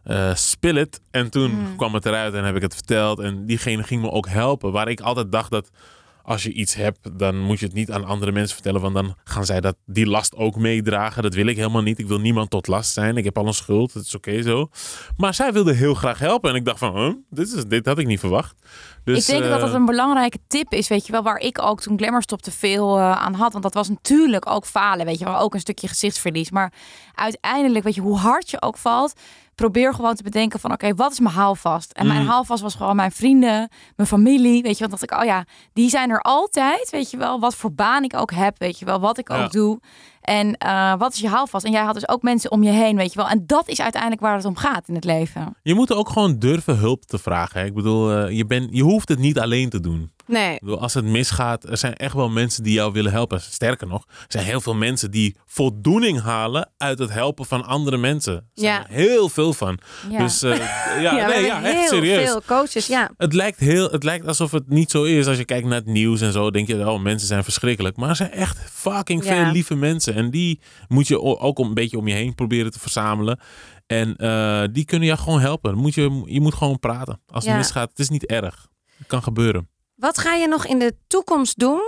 eh, spill it. En toen Hmm. kwam het eruit en heb ik het verteld. En diegene ging me ook helpen. Waar ik altijd dacht dat als je iets hebt, dan moet je het niet aan andere mensen vertellen. Want dan gaan zij dat, die last ook meedragen. Dat wil ik helemaal niet. Ik wil niemand tot last zijn. Ik heb al een schuld. Het is oké zo. Maar zij wilde heel graag helpen. En ik dacht van, huh, dit, is, dit had ik niet verwacht. Dus, ik denk dat eh, dat een belangrijke tip is, weet je wel, waar ik ook toen Glamour stopte veel eh, aan had. Want dat was natuurlijk ook falen, weet je wel, ook een stukje gezichtsverlies. Maar uiteindelijk, weet je, hoe hard je ook valt, probeer gewoon te bedenken van, oké, wat is mijn haalvast? En mijn Mm. haalvast was gewoon mijn vrienden, mijn familie, weet je wel. dacht ik, oh ja, die zijn er altijd, weet je wel, wat voor baan ik ook heb, weet je wel, wat ik Ja. ook doe. En eh, wat is je haalvast? En jij had dus ook mensen om je heen, weet je wel. En dat is uiteindelijk waar het om gaat in het leven. Je moet ook gewoon durven hulp te vragen. hè. Ik bedoel, eh, je, bent je hoeft het niet alleen te doen. Nee. Ik bedoel, als het misgaat, er zijn echt wel mensen die jou willen helpen. Sterker nog, er zijn heel veel mensen die voldoening halen uit het helpen van andere mensen. Er zijn Ja. er heel veel van. Ja. Dus eh, <laughs> ja, nee, ja, echt heel serieus. veel coaches. Ja. Het lijkt, heel, het lijkt alsof het niet zo is. Als je kijkt naar het nieuws en zo, denk je, oh, mensen zijn verschrikkelijk. Maar er zijn echt fucking veel lieve mensen. En die moet je ook een beetje om je heen proberen te verzamelen. En eh, die kunnen je gewoon helpen. Moet je, je moet gewoon praten. Als het misgaat, het is niet erg. Het kan gebeuren. Wat ga je nog in de toekomst doen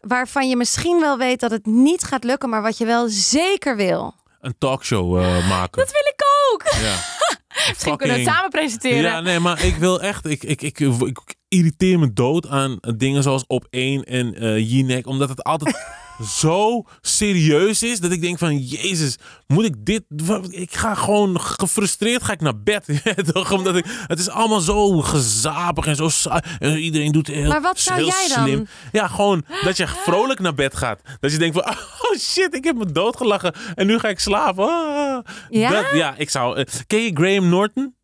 waarvan je misschien wel weet dat het niet gaat lukken, maar wat je wel zeker wil? Een talkshow eh, maken. Dat wil ik ook! Ja. <laughs> Misschien kunnen we het samen presenteren. Ja, nee, maar ik wil echt. Ik, ik, ik, ik irriteer me dood aan dingen zoals op één en eh Jinek. Omdat het altijd zo serieus is. Dat ik denk van Jezus, moet ik dit. Ik ga gewoon gefrustreerd ga ik naar bed. <laughs> Toch? Omdat ik, het is allemaal zo gezapig en zo saai. En iedereen doet heel, Maar wat zou jij dan? slim. Ja, gewoon dat je vrolijk naar bed gaat. Dat je denkt van, <laughs> oh shit, ik heb me doodgelachen. En nu ga ik slapen. Ah. Ja? Dat, ja, ik zou... eh, ken je Graham Norton?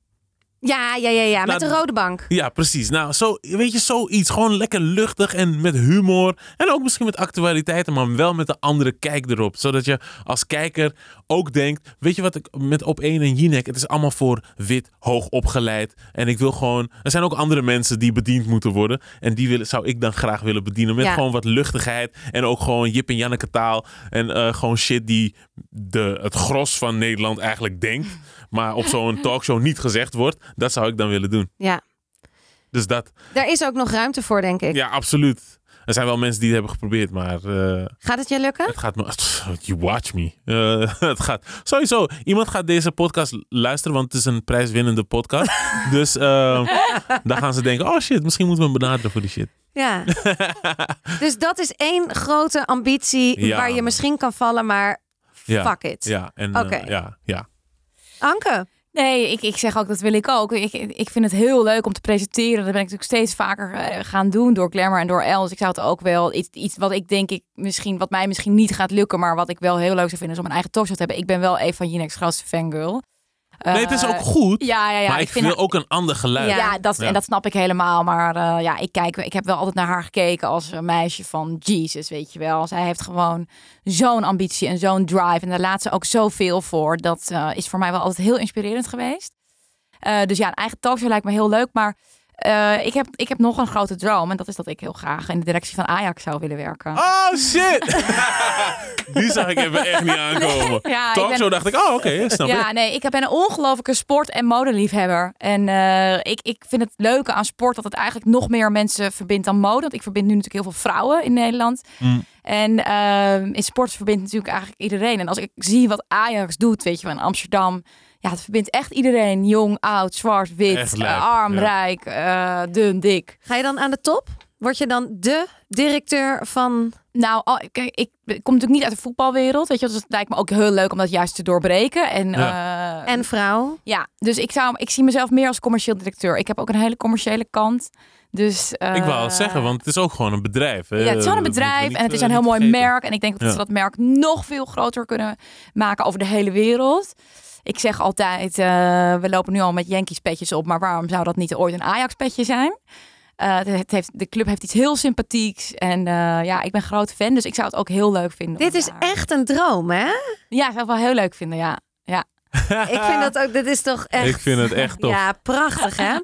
Ja, ja, ja, ja. Met Nou, de rode bank. Ja, precies. Nou, zo, weet je, zoiets. Gewoon lekker luchtig en met humor. En ook misschien met actualiteiten, maar wel met een andere kijk erop. Zodat je als kijker ook denkt, weet je wat ik met op één en Jinek, het is allemaal voor wit, hoog opgeleid. En ik wil gewoon, er zijn ook andere mensen die bediend moeten worden. En die willen, zou ik dan graag willen bedienen. Met Ja. gewoon wat luchtigheid. En ook gewoon Jip en Janneke taal. En eh, gewoon shit die de, het gros van Nederland eigenlijk denkt. Maar op zo'n talkshow niet gezegd wordt. Dat zou ik dan willen doen. Ja. Dus dat. Daar is ook nog ruimte voor, denk ik. Ja, absoluut. Er zijn wel mensen die het hebben geprobeerd, maar eh, Gaat het je lukken? het gaat me. You watch me. Eh, <laughs> het gaat sowieso. Iemand gaat deze podcast luisteren, want het is een prijswinnende podcast. <laughs> dus eh, dan gaan ze denken: oh shit, misschien moeten we hem benaderen voor die shit. Ja. <laughs> dus dat is één grote ambitie Ja, waar je misschien kan vallen, maar Ja. fuck it. Ja, en eh, Oké. ja, ja. Anke, Nee, ik, ik zeg ook, dat wil ik ook. Ik, ik vind het heel leuk om te presenteren. Dat ben ik natuurlijk steeds vaker eh, gaan doen door Glamour en door Els. Ik zou het ook wel iets, iets wat ik denk ik misschien, wat mij misschien niet gaat lukken, maar wat ik wel heel leuk zou vinden is om een eigen talkshow te hebben. Ik ben wel een van Jinex grootste fangirl. Nee, het is Eh, ook goed. Ja, ja, ja. maar ik, vind wil haar- ook een ander geluid. Ja. Dat, Ja. en dat snap ik helemaal. Maar eh, ja, ik, kijk, ik heb wel altijd naar haar gekeken als een meisje van Jesus, weet je wel. Zij heeft gewoon zo'n ambitie en zo'n drive. En daar laat ze ook zoveel voor. Dat eh, is voor mij wel altijd heel inspirerend geweest. Eh, dus ja, een eigen talkshow lijkt me heel leuk. Maar Eh, ik, heb, ik heb nog een grote droom. En dat is dat ik heel graag in de directie van Ajax zou willen werken. Oh shit! <laughs> Die zag ik even echt niet aankomen. <laughs> Ja, Toch? ben- Zo dacht ik, oh oké, snap Ja, ik. nee, ik ben een ongelofelijke sport- en modeliefhebber. En eh, ik, ik vind het leuke aan sport dat het eigenlijk nog meer mensen verbindt dan mode. Want ik verbind nu natuurlijk heel veel vrouwen in Nederland. Mm. En eh, in sport verbindt natuurlijk eigenlijk iedereen. En als ik zie wat Ajax doet, weet je wel, in Amsterdam. Ja, het verbindt echt iedereen. Jong, oud, zwart, wit, eh, arm, ja. rijk, eh, dun, dik. Ga je dan aan de top? Word je dan de directeur van... Nou, al- kijk, ik kom natuurlijk niet uit de voetbalwereld. Weet je, wel, dus het lijkt me ook heel leuk om dat juist te doorbreken. En, eh, En vrouw? Ja, dus ik, zou, ik zie mezelf meer als commercieel directeur. Ik heb ook een hele commerciële kant. Dus, Ik wou het zeggen, want het is ook gewoon een bedrijf. hè. Ja, het is gewoon een bedrijf niet, en het is een heel mooi vergeten. merk. En ik denk dat Ja. ze dat merk nog veel groter kunnen maken over de hele wereld. Ik zeg altijd, eh, we lopen nu al met Yankees petjes op, maar waarom zou dat niet ooit een Ajax petje zijn? Eh, het heeft, de club heeft iets heel sympathieks en eh, ja, ik ben groot fan, dus ik zou het ook heel leuk vinden. Dit is daar- echt een droom, hè? Ja, ik zou het wel heel leuk vinden, ja. Ik vind dat ook, dit is toch echt... Ik vind het echt tof. Ja, prachtig, hè? <laughs>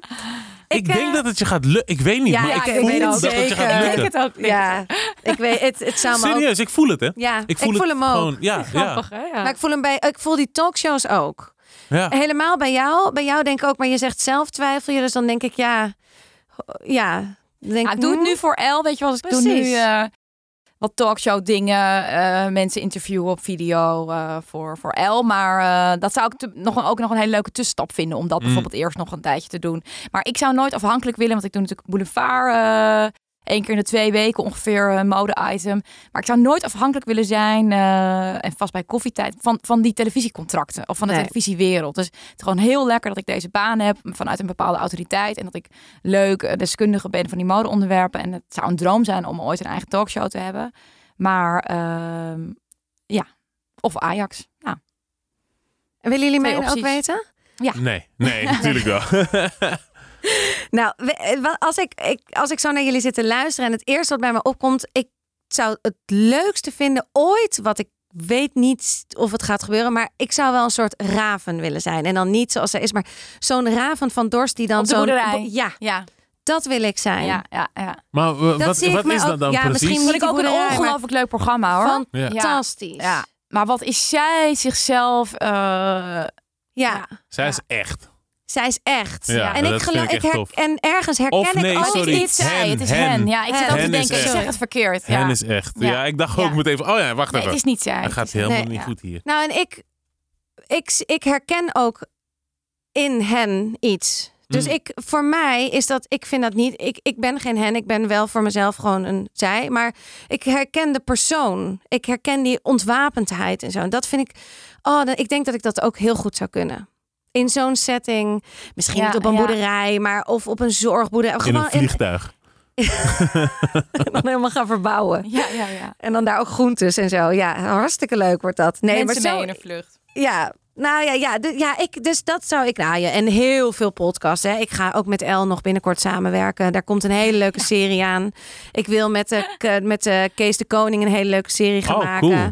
Ik, eh, denk dat het je gaat lukken. Ik weet niet, Ja, maar ja, ik ik voel weet het dat het je zeker. gaat Ik Ik lukken. denk het ook. niet. Ja, ik weet het. Het zou me ook... Serieus, ik voel het, hè? Ja, Ik voel, hem ook. Gewoon, ja, ja, Grappig, hè? Ja. Maar ik voel hem bij, ik voel die talkshows ook. ja. Helemaal bij jou. Bij jou denk ik ook, maar je zegt zelf twijfel je. Dus dan denk ik, ja, ja. Denk Ja, doe het hmm, nu voor El, weet je wel. Dus ik doe nu Precies. Wat talkshow dingen, eh, mensen interviewen op video eh, voor, voor El. Maar eh, dat zou ik te- nog, ook nog een hele leuke tussenstap vinden. Om dat Mm. bijvoorbeeld eerst nog een tijdje te doen. Maar ik zou nooit afhankelijk willen, want ik doe natuurlijk Boulevard één keer in de twee weken ongeveer een mode-item. Maar ik zou nooit afhankelijk willen zijn, eh, en vast bij koffietijd, van, van die televisiecontracten of van de Nee. televisiewereld. Dus het is gewoon heel lekker dat ik deze baan heb vanuit een bepaalde autoriteit. En dat ik leuk eh, deskundige ben van die modeonderwerpen. En het zou een droom zijn om ooit een eigen talkshow te hebben. Maar ehm, ja, of Ajax. Nou, Willen jullie mij ook weten? Nee, nee, natuurlijk wel. <laughs> <laughs> <laughs> Nou, eh, als ik, ik, als ik zo naar jullie zit te luisteren en het eerste wat bij me opkomt, ik zou het leukste vinden ooit, wat ik weet niet of het gaat gebeuren, maar ik zou wel een soort raven willen zijn. En dan niet zoals zij is, maar zo'n raven van Dorst die dan boerderij. Ja, ja, dat wil ik zijn. ja, ja. ja. Maar wat, wat is ook- dat dan ja, precies? misschien Vond ik ook een ongelooflijk leuk programma hoor. Fantastisch. Ja, maar wat is zij zichzelf... eh, Ja, Zij is Ja. echt. Zij is echt. Ja, en ik geloof, ik her- en ergens herken Of nee, ik ook Oh, sorry. niet zij, het is hen. hen. Ja, ik zit Hen te is denken, ik echt. zeg het verkeerd. Ja. Hen is echt. Ja, Ja. ik dacht Ja. ook meteen van, oh ja, wacht Nee, even. het is niet zij. Het gaat helemaal Nee, niet ja. goed hier. Nou, en ik, ik, ik herken ook in hen iets. Dus Mm. ik, voor mij is dat, ik vind dat niet, ik, ik ben geen hen, ik ben wel voor mezelf gewoon een zij. Maar ik herken de persoon. Ik herken die ontwapendheid en zo. En dat vind ik, oh, ik denk dat ik dat ook heel goed zou kunnen. In zo'n setting, misschien Ja, niet op een ja. boerderij, maar of op een zorgboerderij. In Gewoon een vliegtuig. en <laughs> dan helemaal gaan verbouwen. Ja, ja, ja. En dan daar ook groentes en zo. Ja, hartstikke leuk wordt dat. Nee, Mensen maar zo, mee in een vlucht. ja, nou ja, ja, ja ik, dus dat zou ik. Ja, en heel veel podcasts. Hè. Ik ga ook met El nog binnenkort samenwerken. Daar komt een hele leuke serie aan. Ik wil met, de, met de Kees de Koning een hele leuke serie gaan Oh, maken. cool.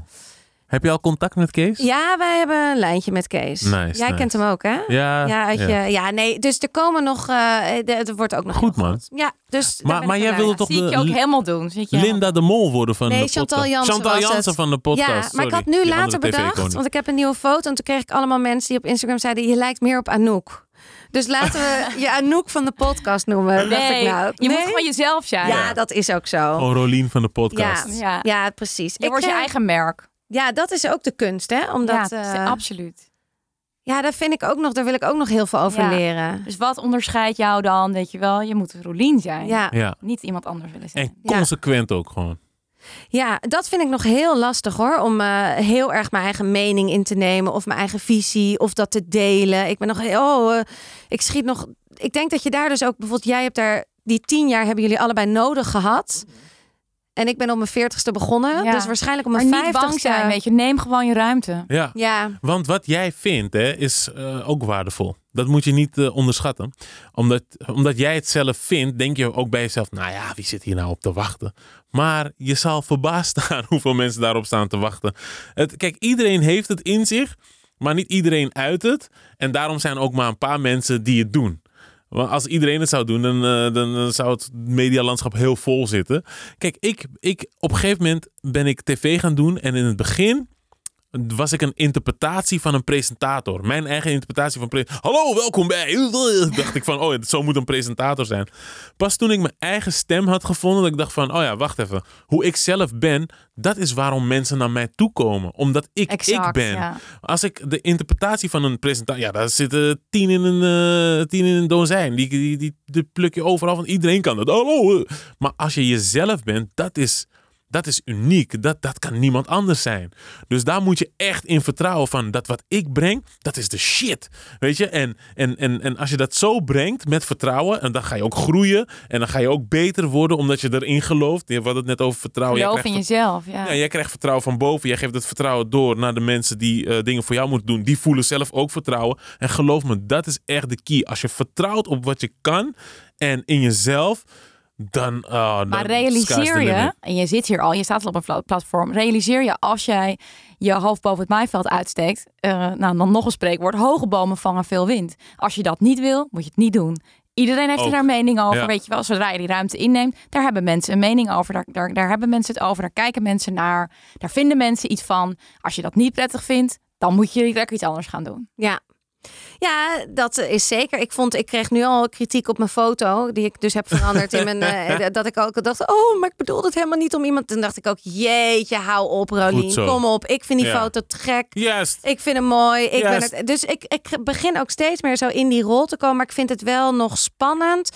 Heb je al contact met Kees? Ja, wij hebben een lijntje met Kees. Nice, Jij nice. kent hem ook, hè? Ja. Ja, uit ja. Je, ja, nee. Dus er komen nog. eh de- er wordt ook nog. Goed, man. goed. Ja, dus. Maar, maar ik jij wilde toch Zie ik je ook de helemaal doen. Zie ik je Linda de Mol worden van Nee, de podcast? Chantal Jansen Chantal was Jansen het. van de podcast. Ja, maar ik had nu Die later bedacht, want ik heb een nieuwe foto en toen kreeg ik allemaal mensen die op Instagram zeiden: je lijkt meer op Anouk. Dus laten we <laughs> je Anouk van de podcast noemen. Nee, ik nou. je Nee? moet gewoon jezelf zijn. Ja, dat is ook zo. Gewoon Rolien van de podcast. Ja. ja, precies. Je wordt je eigen merk. Ja, dat is ook de kunst, hè? Omdat, ja, ja, absoluut. ja, daar vind ik ook nog, daar wil ik ook nog heel veel over Ja. leren. Dus wat onderscheidt jou dan? Weet je wel, je moet Rolien zijn. Ja, Ja. Niet iemand anders willen zijn. En Ja. consequent ook gewoon. ja, dat vind ik nog heel lastig hoor. Om eh, heel erg mijn eigen mening in te nemen. Of mijn eigen visie. Of dat te delen. Ik ben nog heel. Oh, eh, ik schiet nog. Ik denk dat je daar dus ook bijvoorbeeld. Jij hebt daar. Die tien jaar hebben jullie allebei nodig gehad. En ik ben op mijn veertigste begonnen. Ja. Dus waarschijnlijk op mijn niet bang vijftigste. zijn, weet je. Neem gewoon je ruimte. Ja. Ja, Want wat jij vindt hè, is eh, ook waardevol. Dat moet je niet eh, onderschatten. Omdat, omdat jij het zelf vindt, denk je ook bij jezelf... nou ja, wie zit hier nou op te wachten? Maar je zal verbaasd <laughs> staan hoeveel mensen daarop staan te wachten. Het, kijk, iedereen heeft het in zich, maar niet iedereen uit het. En daarom zijn ook maar een paar mensen die het doen. Want als iedereen het zou doen, dan, eh, dan, dan zou het medialandschap heel vol zitten. Kijk, ik, ik, op een gegeven moment ben ik tv gaan doen. En in het begin was ik een interpretatie van een presentator. Mijn eigen interpretatie van... Hallo, welkom bij... <laughs> dacht ik van, oh, zo moet een presentator zijn. Pas toen ik mijn eigen stem had gevonden, dat ik dacht van... Oh ja, wacht even. Hoe ik zelf ben, dat is waarom mensen naar mij toe komen. Omdat ik Exact, ik ben. ja. Als ik de interpretatie van een presentator... Ja, daar zitten tien in een, eh, tien in een dozijn. Die, die, die, die pluk je overal van. Iedereen kan dat. Hallo. eh. Maar als je jezelf bent, dat is... Dat is uniek. Dat, dat kan niemand anders zijn. Dus daar moet je echt in vertrouwen van dat wat ik breng, dat is de shit. Weet je? En, en, en, en als je dat zo brengt met vertrouwen, en dan ga je ook groeien. En dan ga je ook beter worden omdat je erin gelooft. Je had het net over vertrouwen. Geloof in jezelf, ja. ja, jij krijgt vertrouwen van boven. Jij geeft het vertrouwen door naar de mensen die eh, dingen voor jou moeten doen. Die voelen zelf ook vertrouwen. En geloof me, dat is echt de key. Als je vertrouwt op wat je kan en in jezelf, dan. oh, dan Maar realiseer je, en je zit hier al, je staat al op een pla- platform. Realiseer je als jij je hoofd boven het maaiveld uitsteekt, eh, nou dan nog een spreekwoord: hoge bomen vangen veel wind. Als je dat niet wil, moet je het niet doen. Iedereen heeft er daar een mening over, Ja. weet je wel. Zodra je die ruimte inneemt, daar hebben mensen een mening over. Daar, daar, daar hebben mensen het over, daar kijken mensen naar. Daar vinden mensen iets van. Als je dat niet prettig vindt, dan moet je lekker iets anders gaan doen. Ja. Ja, dat is zeker. Ik vond, ik kreeg nu al kritiek op mijn foto, die ik dus heb veranderd in mijn. <laughs> eh, dat ik ook dacht, oh, maar ik bedoel het helemaal niet om iemand. Toen dacht ik ook, jeetje, hou op, Rolien, kom op. Ik vind die Ja. foto te gek. Ik vind hem mooi. Ik ben het, dus ik, ik begin ook steeds meer zo in die rol te komen. Maar ik vind het wel nog spannend.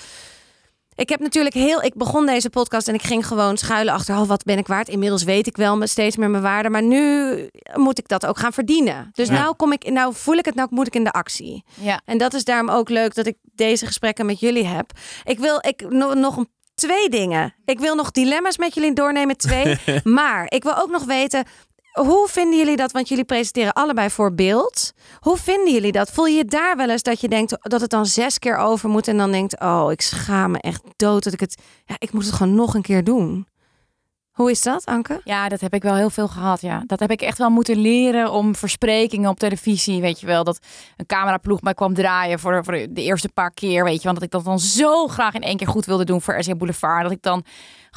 Ik heb natuurlijk heel. Ik begon deze podcast en ik ging gewoon schuilen achter. Oh, wat ben ik waard? Inmiddels weet ik wel me steeds meer mijn waarde. Maar nu moet ik dat ook gaan verdienen. Dus Ja. nou kom ik. Nou voel ik het. Nou moet ik in de actie. Ja. En dat is daarom ook leuk dat ik deze gesprekken met jullie heb. Ik wil ik, no- nog een, twee dingen. Ik wil nog dilemma's met jullie doornemen, twee. <laughs> maar ik wil ook nog weten, hoe vinden jullie dat? Want jullie presenteren allebei voor beeld. Hoe vinden jullie dat? Voel je je daar wel eens dat je denkt dat het dan zes keer over moet en dan denkt, oh, ik schaam me echt dood dat ik het, ja, ik moet het gewoon nog een keer doen. Hoe is dat, Anke? Ja, dat heb ik wel heel veel gehad. Ja, dat heb ik echt wel moeten leren om versprekingen op televisie. Weet je wel, dat een cameraploeg mij kwam draaien voor voor de eerste paar keer. Weet je, want dat ik dat dan zo graag in één keer goed wilde doen voor RC Boulevard. Dat ik dan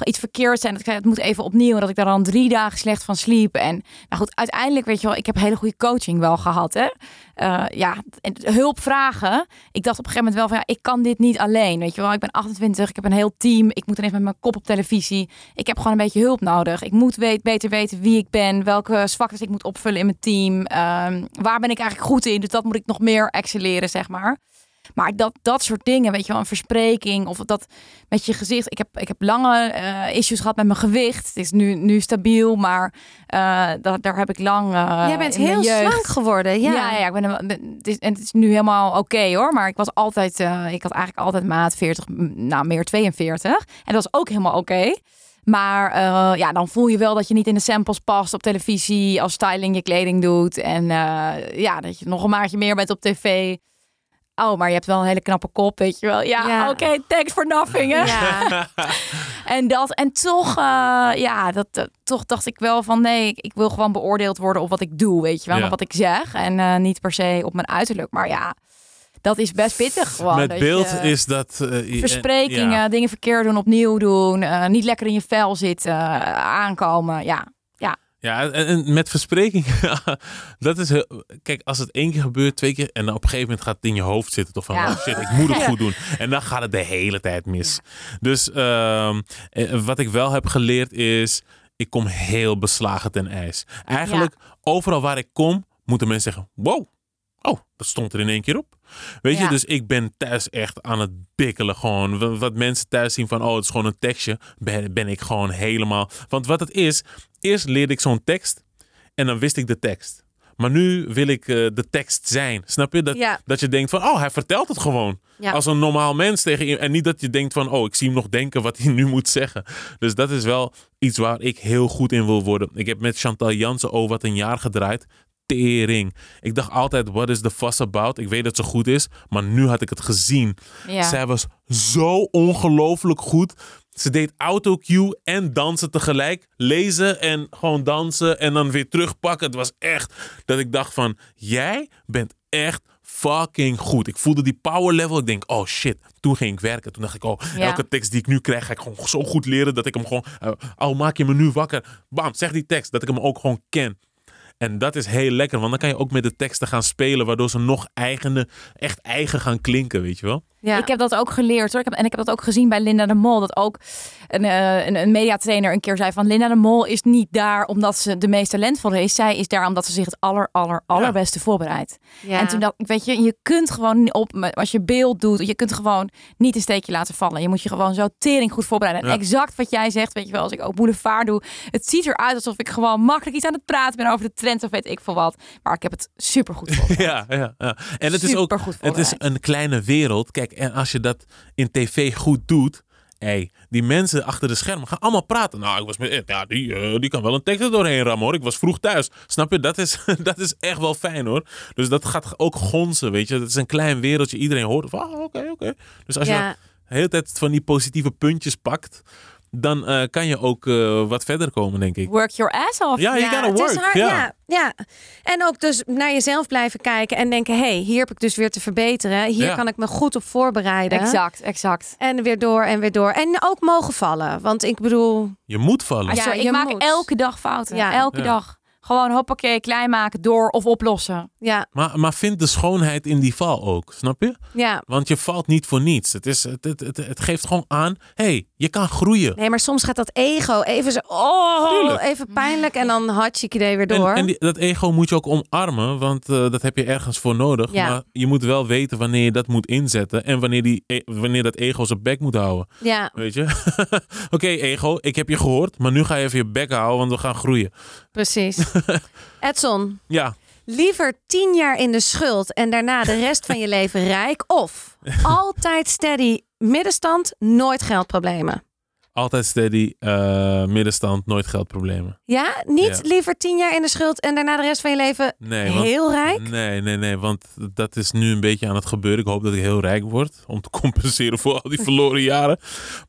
iets verkeerd zei. Dat het moet even opnieuw. Dat ik daar dan drie dagen slecht van sliep. En nou goed, uiteindelijk weet je wel, ik heb hele goede coaching wel gehad. Hè? Eh, ja, en hulp vragen. Ik dacht op een gegeven moment wel van, ja, ik kan dit niet alleen. Weet je wel, ik ben 28, ik heb een heel team. Ik moet ineens met mijn kop op televisie. Ik heb gewoon een beetje hulp nodig. Ik moet weet, beter weten wie ik ben, welke zwaktes ik moet opvullen in mijn team. Ehm, waar ben ik eigenlijk goed in? Dus dat moet ik nog meer excelleren, zeg maar. Maar dat, dat soort dingen, weet je wel, een verspreking of dat met je gezicht. Ik heb, ik heb lange eh, issues gehad met mijn gewicht. Het is nu, nu stabiel, maar eh, daar, daar heb ik lang. eh, Jij bent heel slank geworden. Ja, ja, ja, ik ben, het, is, en het is nu helemaal oké hoor. Maar ik was altijd, ik had eigenlijk altijd maat 40, m, nou meer 42. En dat was ook helemaal oké. Maar eh, ja, dan voel je wel dat je niet in de samples past op televisie. Als styling je kleding doet. En eh, ja, dat je nog een maatje meer bent op tv. Oh, maar je hebt wel een hele knappe kop, weet je wel. Ja, Ja. oké, thanks for nothing. Hè? Ja. <laughs> En dat en toch, eh, ja, dat, toch dacht ik wel van nee, ik, ik wil gewoon beoordeeld worden op wat ik doe, weet je wel, Ja. op wat ik zeg en eh, niet per se op mijn uiterlijk. Maar ja, dat is best pittig gewoon. Met beeld je is dat. eh, je- versprekingen, ja. dingen verkeerd doen, opnieuw doen, eh, niet lekker in je vel zitten, eh, aankomen. Ja, Ja, en, en met verspreking, <laughs> dat is heel, kijk, als het één keer gebeurt, twee keer, en dan op een gegeven moment gaat het in je hoofd zitten, toch van, Ja. oh shit, ik moet het <laughs> goed doen. En dan gaat het de hele tijd mis. Dus ehm, eh, wat ik wel heb geleerd is, ik kom heel beslagen ten ijs. Eigenlijk, overal waar ik kom, moeten mensen zeggen, wow, oh, dat stond er in één keer op. Weet je, dus ik ben thuis echt aan het bikkelen gewoon. Wa- Wat mensen thuis zien van, oh, het is gewoon een tekstje, ben, ben ik gewoon helemaal... Want wat het is, eerst leerde ik zo'n tekst en dan wist ik de tekst. Maar nu wil ik eh, de tekst zijn. Snap je? Dat, Ja. dat je denkt van, oh, hij vertelt het gewoon. Ja. Als een normaal mens tegen je. En niet dat je denkt van, oh, ik zie hem nog denken wat hij <laughs> nu moet zeggen. Dus dat is wel iets waar ik heel goed in wil worden. Ik heb met Chantal Jansen over wat een jaar gedraaid. Tering. Ik dacht altijd, what is the fuss about? Ik weet dat ze goed is, maar nu had ik het gezien. ja. Zij was zo ongelooflijk goed. Ze deed autocue en dansen tegelijk. Lezen en gewoon dansen en dan weer terugpakken. Het was echt dat ik dacht van, jij bent echt fucking goed. Ik voelde die power level. Ik denk, oh shit. Toen ging ik werken. Toen dacht ik, oh, Ja. elke tekst die ik nu krijg, ga ik gewoon zo goed leren dat ik hem gewoon, eh, al maak je me nu wakker, bam, zeg die tekst, dat ik hem ook gewoon ken. En dat is heel lekker, want dan kan je ook met de teksten gaan spelen, waardoor ze nog eigene, echt eigen gaan klinken, weet je wel? Ja. Ik heb dat ook geleerd hoor. Ik heb, en ik heb dat ook gezien bij Linda de Mol. Dat ook een, eh, een, een mediatrainer een keer zei van... Linda de Mol is niet daar omdat ze de meest talentvolle is. Zij is daar omdat ze zich het aller, aller, allerbeste voorbereidt. Ja. En toen ik, weet je, je kunt gewoon niet op... Als je beeld doet, je kunt gewoon niet een steekje laten vallen. Je moet je gewoon zo tering goed voorbereiden. En exact wat jij zegt, weet je wel. Als ik ook boulevard doe. Het ziet eruit alsof ik gewoon makkelijk iets aan het praten ben over de trends of weet ik veel wat. Maar ik heb het super goed <laughs> voorbereid. Ja, ja, ja. En het is ook, het is een kleine wereld. Kijk, en als je dat in tv goed doet, hey, die mensen achter de schermen gaan allemaal praten. Nou, ik was met, ja, die, eh, die kan wel een tekst er doorheen rammen hoor. Ik was vroeg thuis. Snap je? Dat is, <laughs> dat is echt wel fijn hoor. Dus dat gaat ook gonzen, weet je. Het is een klein wereldje. Iedereen hoort van, ah, oké, oké. Dus als je de hele tijd van die positieve puntjes pakt, dan eh, kan je ook eh, wat verder komen, denk ik. Work your ass off. Ja, je Ja, gotta work. hard, ja. ja. ja. En ook dus naar jezelf blijven kijken en denken: hé, hey, hier heb ik dus weer te verbeteren. Hier Ja. kan ik me goed op voorbereiden. Exact, exact. En weer door en weer door. En ook mogen vallen. Want ik bedoel, Je moet vallen. Ja, ik je maak moet. elke dag fouten. Ja. Elke Ja. dag. Gewoon hoppakee, klein maken, door of oplossen. ja, Maar, maar vind de schoonheid in die val ook, snap je? ja. Want je valt niet voor niets. Het, is, het, het, het, het geeft gewoon aan, hey, je kan groeien. Nee, maar soms gaat dat ego even zo, oh, Tuurlijk. even pijnlijk. En dan had je idee weer En, door. en die- dat ego moet je ook omarmen, want eh, dat heb je ergens voor nodig. Ja. Maar je moet wel weten wanneer je dat moet inzetten en wanneer, die, e- wanneer dat ego zijn bek moet houden. ja, Weet je? <laughs> Oké, ego, ik heb je gehoord, maar nu ga je even je bek houden, want we gaan groeien. precies. <laughs> <laughs> Edson, Ja, liever tien jaar in de schuld en daarna de rest van je <laughs> leven rijk. Of altijd steady middenstand, nooit geldproblemen. altijd steady, eh, middenstand, nooit geldproblemen. Ja, niet Ja. liever tien jaar in de schuld en daarna de rest van je leven Nee, want, heel rijk. Nee, nee, nee, want dat is nu een beetje aan het gebeuren. Ik hoop dat ik heel rijk word om te <laughs> compenseren voor al die verloren jaren.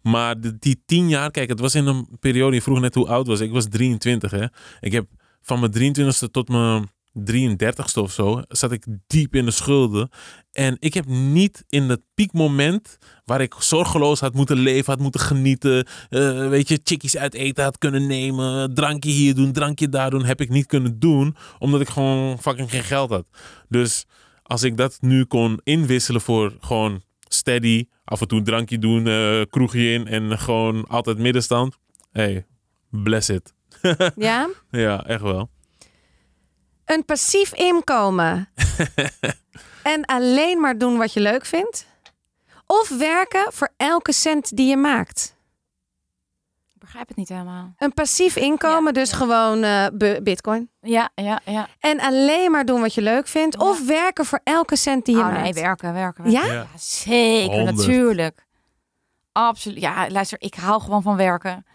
Maar die tien jaar, kijk, het was in een periode, je vroeg net hoe oud was ik. Ik was 23, hè. Ik heb van mijn 23ste tot mijn 33ste of zo, zat ik diep in de schulden. En ik heb niet in het piekmoment, waar ik zorgeloos had moeten leven, had moeten genieten, eh, weet je, chickies uit eten had kunnen nemen, drankje hier doen, drankje daar doen, heb ik niet kunnen doen, omdat ik gewoon fucking geen geld had. Dus als ik dat nu kon inwisselen voor gewoon steady, af en toe een drankje doen, eh, kroegje in en gewoon altijd middenstand. Hey, bless it. <laughs> Ja, Ja, echt wel. een passief inkomen <laughs> en alleen maar doen wat je leuk vindt. Of werken voor elke cent die je maakt. Ik begrijp het niet helemaal. Een passief inkomen, Ja, dus ja. gewoon eh, bitcoin. Ja, ja, ja. En alleen maar doen wat je leuk vindt. Ja. Of werken voor elke cent die je Oh, maakt. nee, werken, werken. werken. Ja? Ja. Ja, zeker, Honderd. natuurlijk. Absoluut. Ja, luister, ik hou gewoon van werken.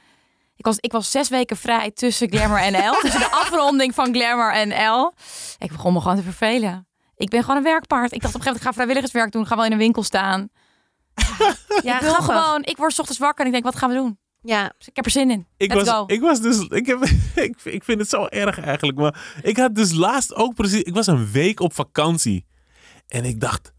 Ik was, ik was zes weken vrij tussen Glamour en L. <laughs> tussen de afronding van Glamour en L. Ik begon me gewoon te vervelen. Ik ben gewoon een werkpaard. Ik dacht op een gegeven moment, ik ga vrijwilligerswerk doen. Ik ga wel in een winkel staan. Ja, ik wil gewoon, ik word 's ochtends wakker en ik denk, wat gaan we doen? Ja, Dus ik heb er zin in. Ik Let's was, go. ik was dus, ik, heb, <laughs> ik, ik vind het zo erg eigenlijk, maar ik had dus laatst ook precies, ik was een week op vakantie en ik dacht,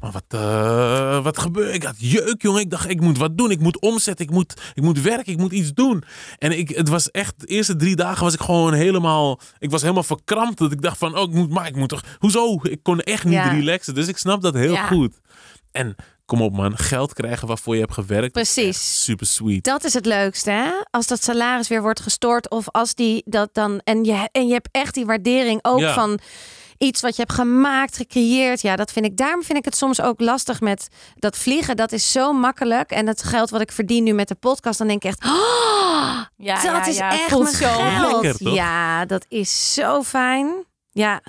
maar wat, eh, wat gebeurt? Ik had jeuk, jongen. Ik dacht, ik moet wat doen. Ik moet omzetten. Ik moet, ik moet werken. Ik moet iets doen. En ik, het was echt, de eerste drie dagen was ik gewoon helemaal, ik was helemaal verkrampt. Dat ik dacht van, oh, ik moet, maar ik moet toch, hoezo? Ik kon echt niet Ja. relaxen. Dus ik snap dat heel Ja. goed. En kom op man, geld krijgen waarvoor je hebt gewerkt. Precies. Super sweet. dat is het leukste, hè? Als dat salaris weer wordt gestort of als die dat dan en je en je hebt echt die waardering ook Ja. van iets wat je hebt gemaakt, gecreëerd. Ja, dat vind ik. Daarom vind ik het soms ook lastig met dat vliegen. Dat is zo makkelijk en het geld wat ik verdien nu met de podcast, dan denk ik echt, oh, Ja, dat ja, is ja. echt mijn zo geld. lekker? Ja, dat is zo fijn. Ja,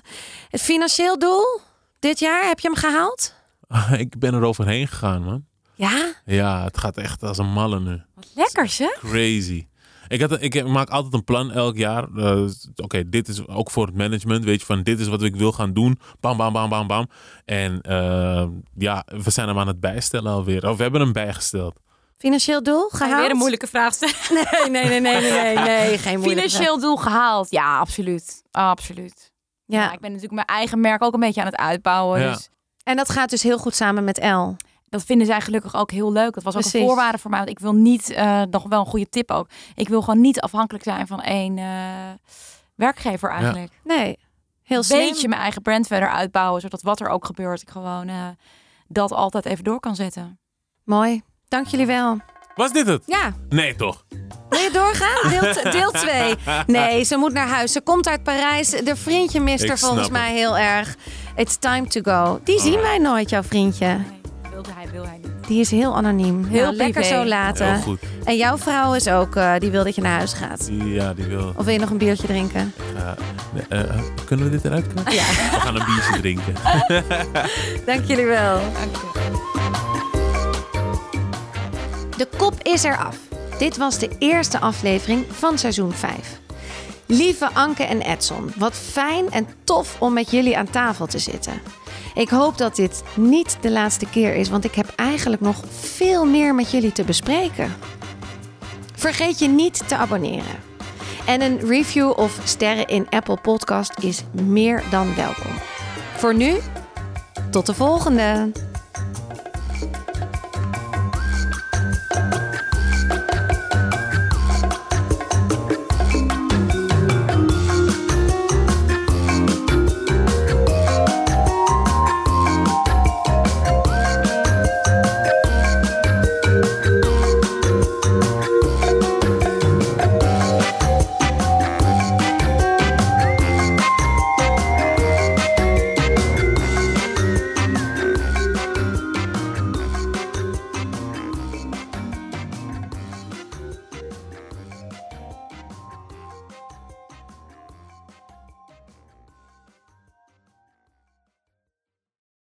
het financieel doel dit jaar heb je hem gehaald? <laughs> ik ben er overheen gegaan, man. Ja, Ja, het gaat echt als een malle nu. Wat lekker zeg. Crazy. Ik, had, ik maak altijd een plan elk jaar. Eh, Oké, dit is ook voor het management. Weet je, van dit is wat ik wil gaan doen. Bam, bam, bam, bam, bam. En eh, ja, we zijn hem aan het bijstellen alweer. Of we hebben hem bijgesteld. financieel doel gehaald? weer een moeilijke vraag stellen. <laughs> Nee, nee, nee, nee, nee, nee, nee geen moeilijke Financieel doel gehaald. Ja, absoluut. Absoluut. Ja. Ja. ik ben natuurlijk mijn eigen merk ook een beetje aan het uitbouwen. Ja. Dus En dat gaat dus heel goed samen met El. Dat vinden zij gelukkig ook heel leuk. Dat was ook Precies. een voorwaarde voor mij. Want ik wil niet, eh, nog wel een goede tip ook. Ik wil gewoon niet afhankelijk zijn van één eh, werkgever eigenlijk. Nee, heel Een slim. beetje mijn eigen brand verder uitbouwen. Zodat wat er ook gebeurt, ik gewoon eh, dat altijd even door kan zetten. Mooi. Dank jullie wel. Was dit het? Ja, Nee, toch? wil je doorgaan? Deel, deel 2. Nee, ze moet naar huis. Ze komt uit Parijs. De vriendje mist er volgens mij heel erg. It's time to go. Die zien wij nooit, jouw vriendje. Wilde hij, wil hij niet. Die is heel anoniem. Heel lekker privé. zo Heel laten. goed. En jouw vrouw is ook, eh, die wil dat je naar huis gaat. Ja, die wil. Of wil je nog een biertje drinken? nee, eh, kunnen we dit eruit knippen? Ja. We gaan een biertje drinken. <laughs> Dank jullie wel. Dank je. De kop is eraf. Dit was de eerste aflevering van seizoen 5. Lieve Anke en Edson, wat fijn en tof om met jullie aan tafel te zitten. Ik hoop dat dit niet de laatste keer is, want ik heb eigenlijk nog veel meer met jullie te bespreken. Vergeet je niet te abonneren. En een review of sterren in Apple Podcast is meer dan welkom. Voor nu, tot de volgende!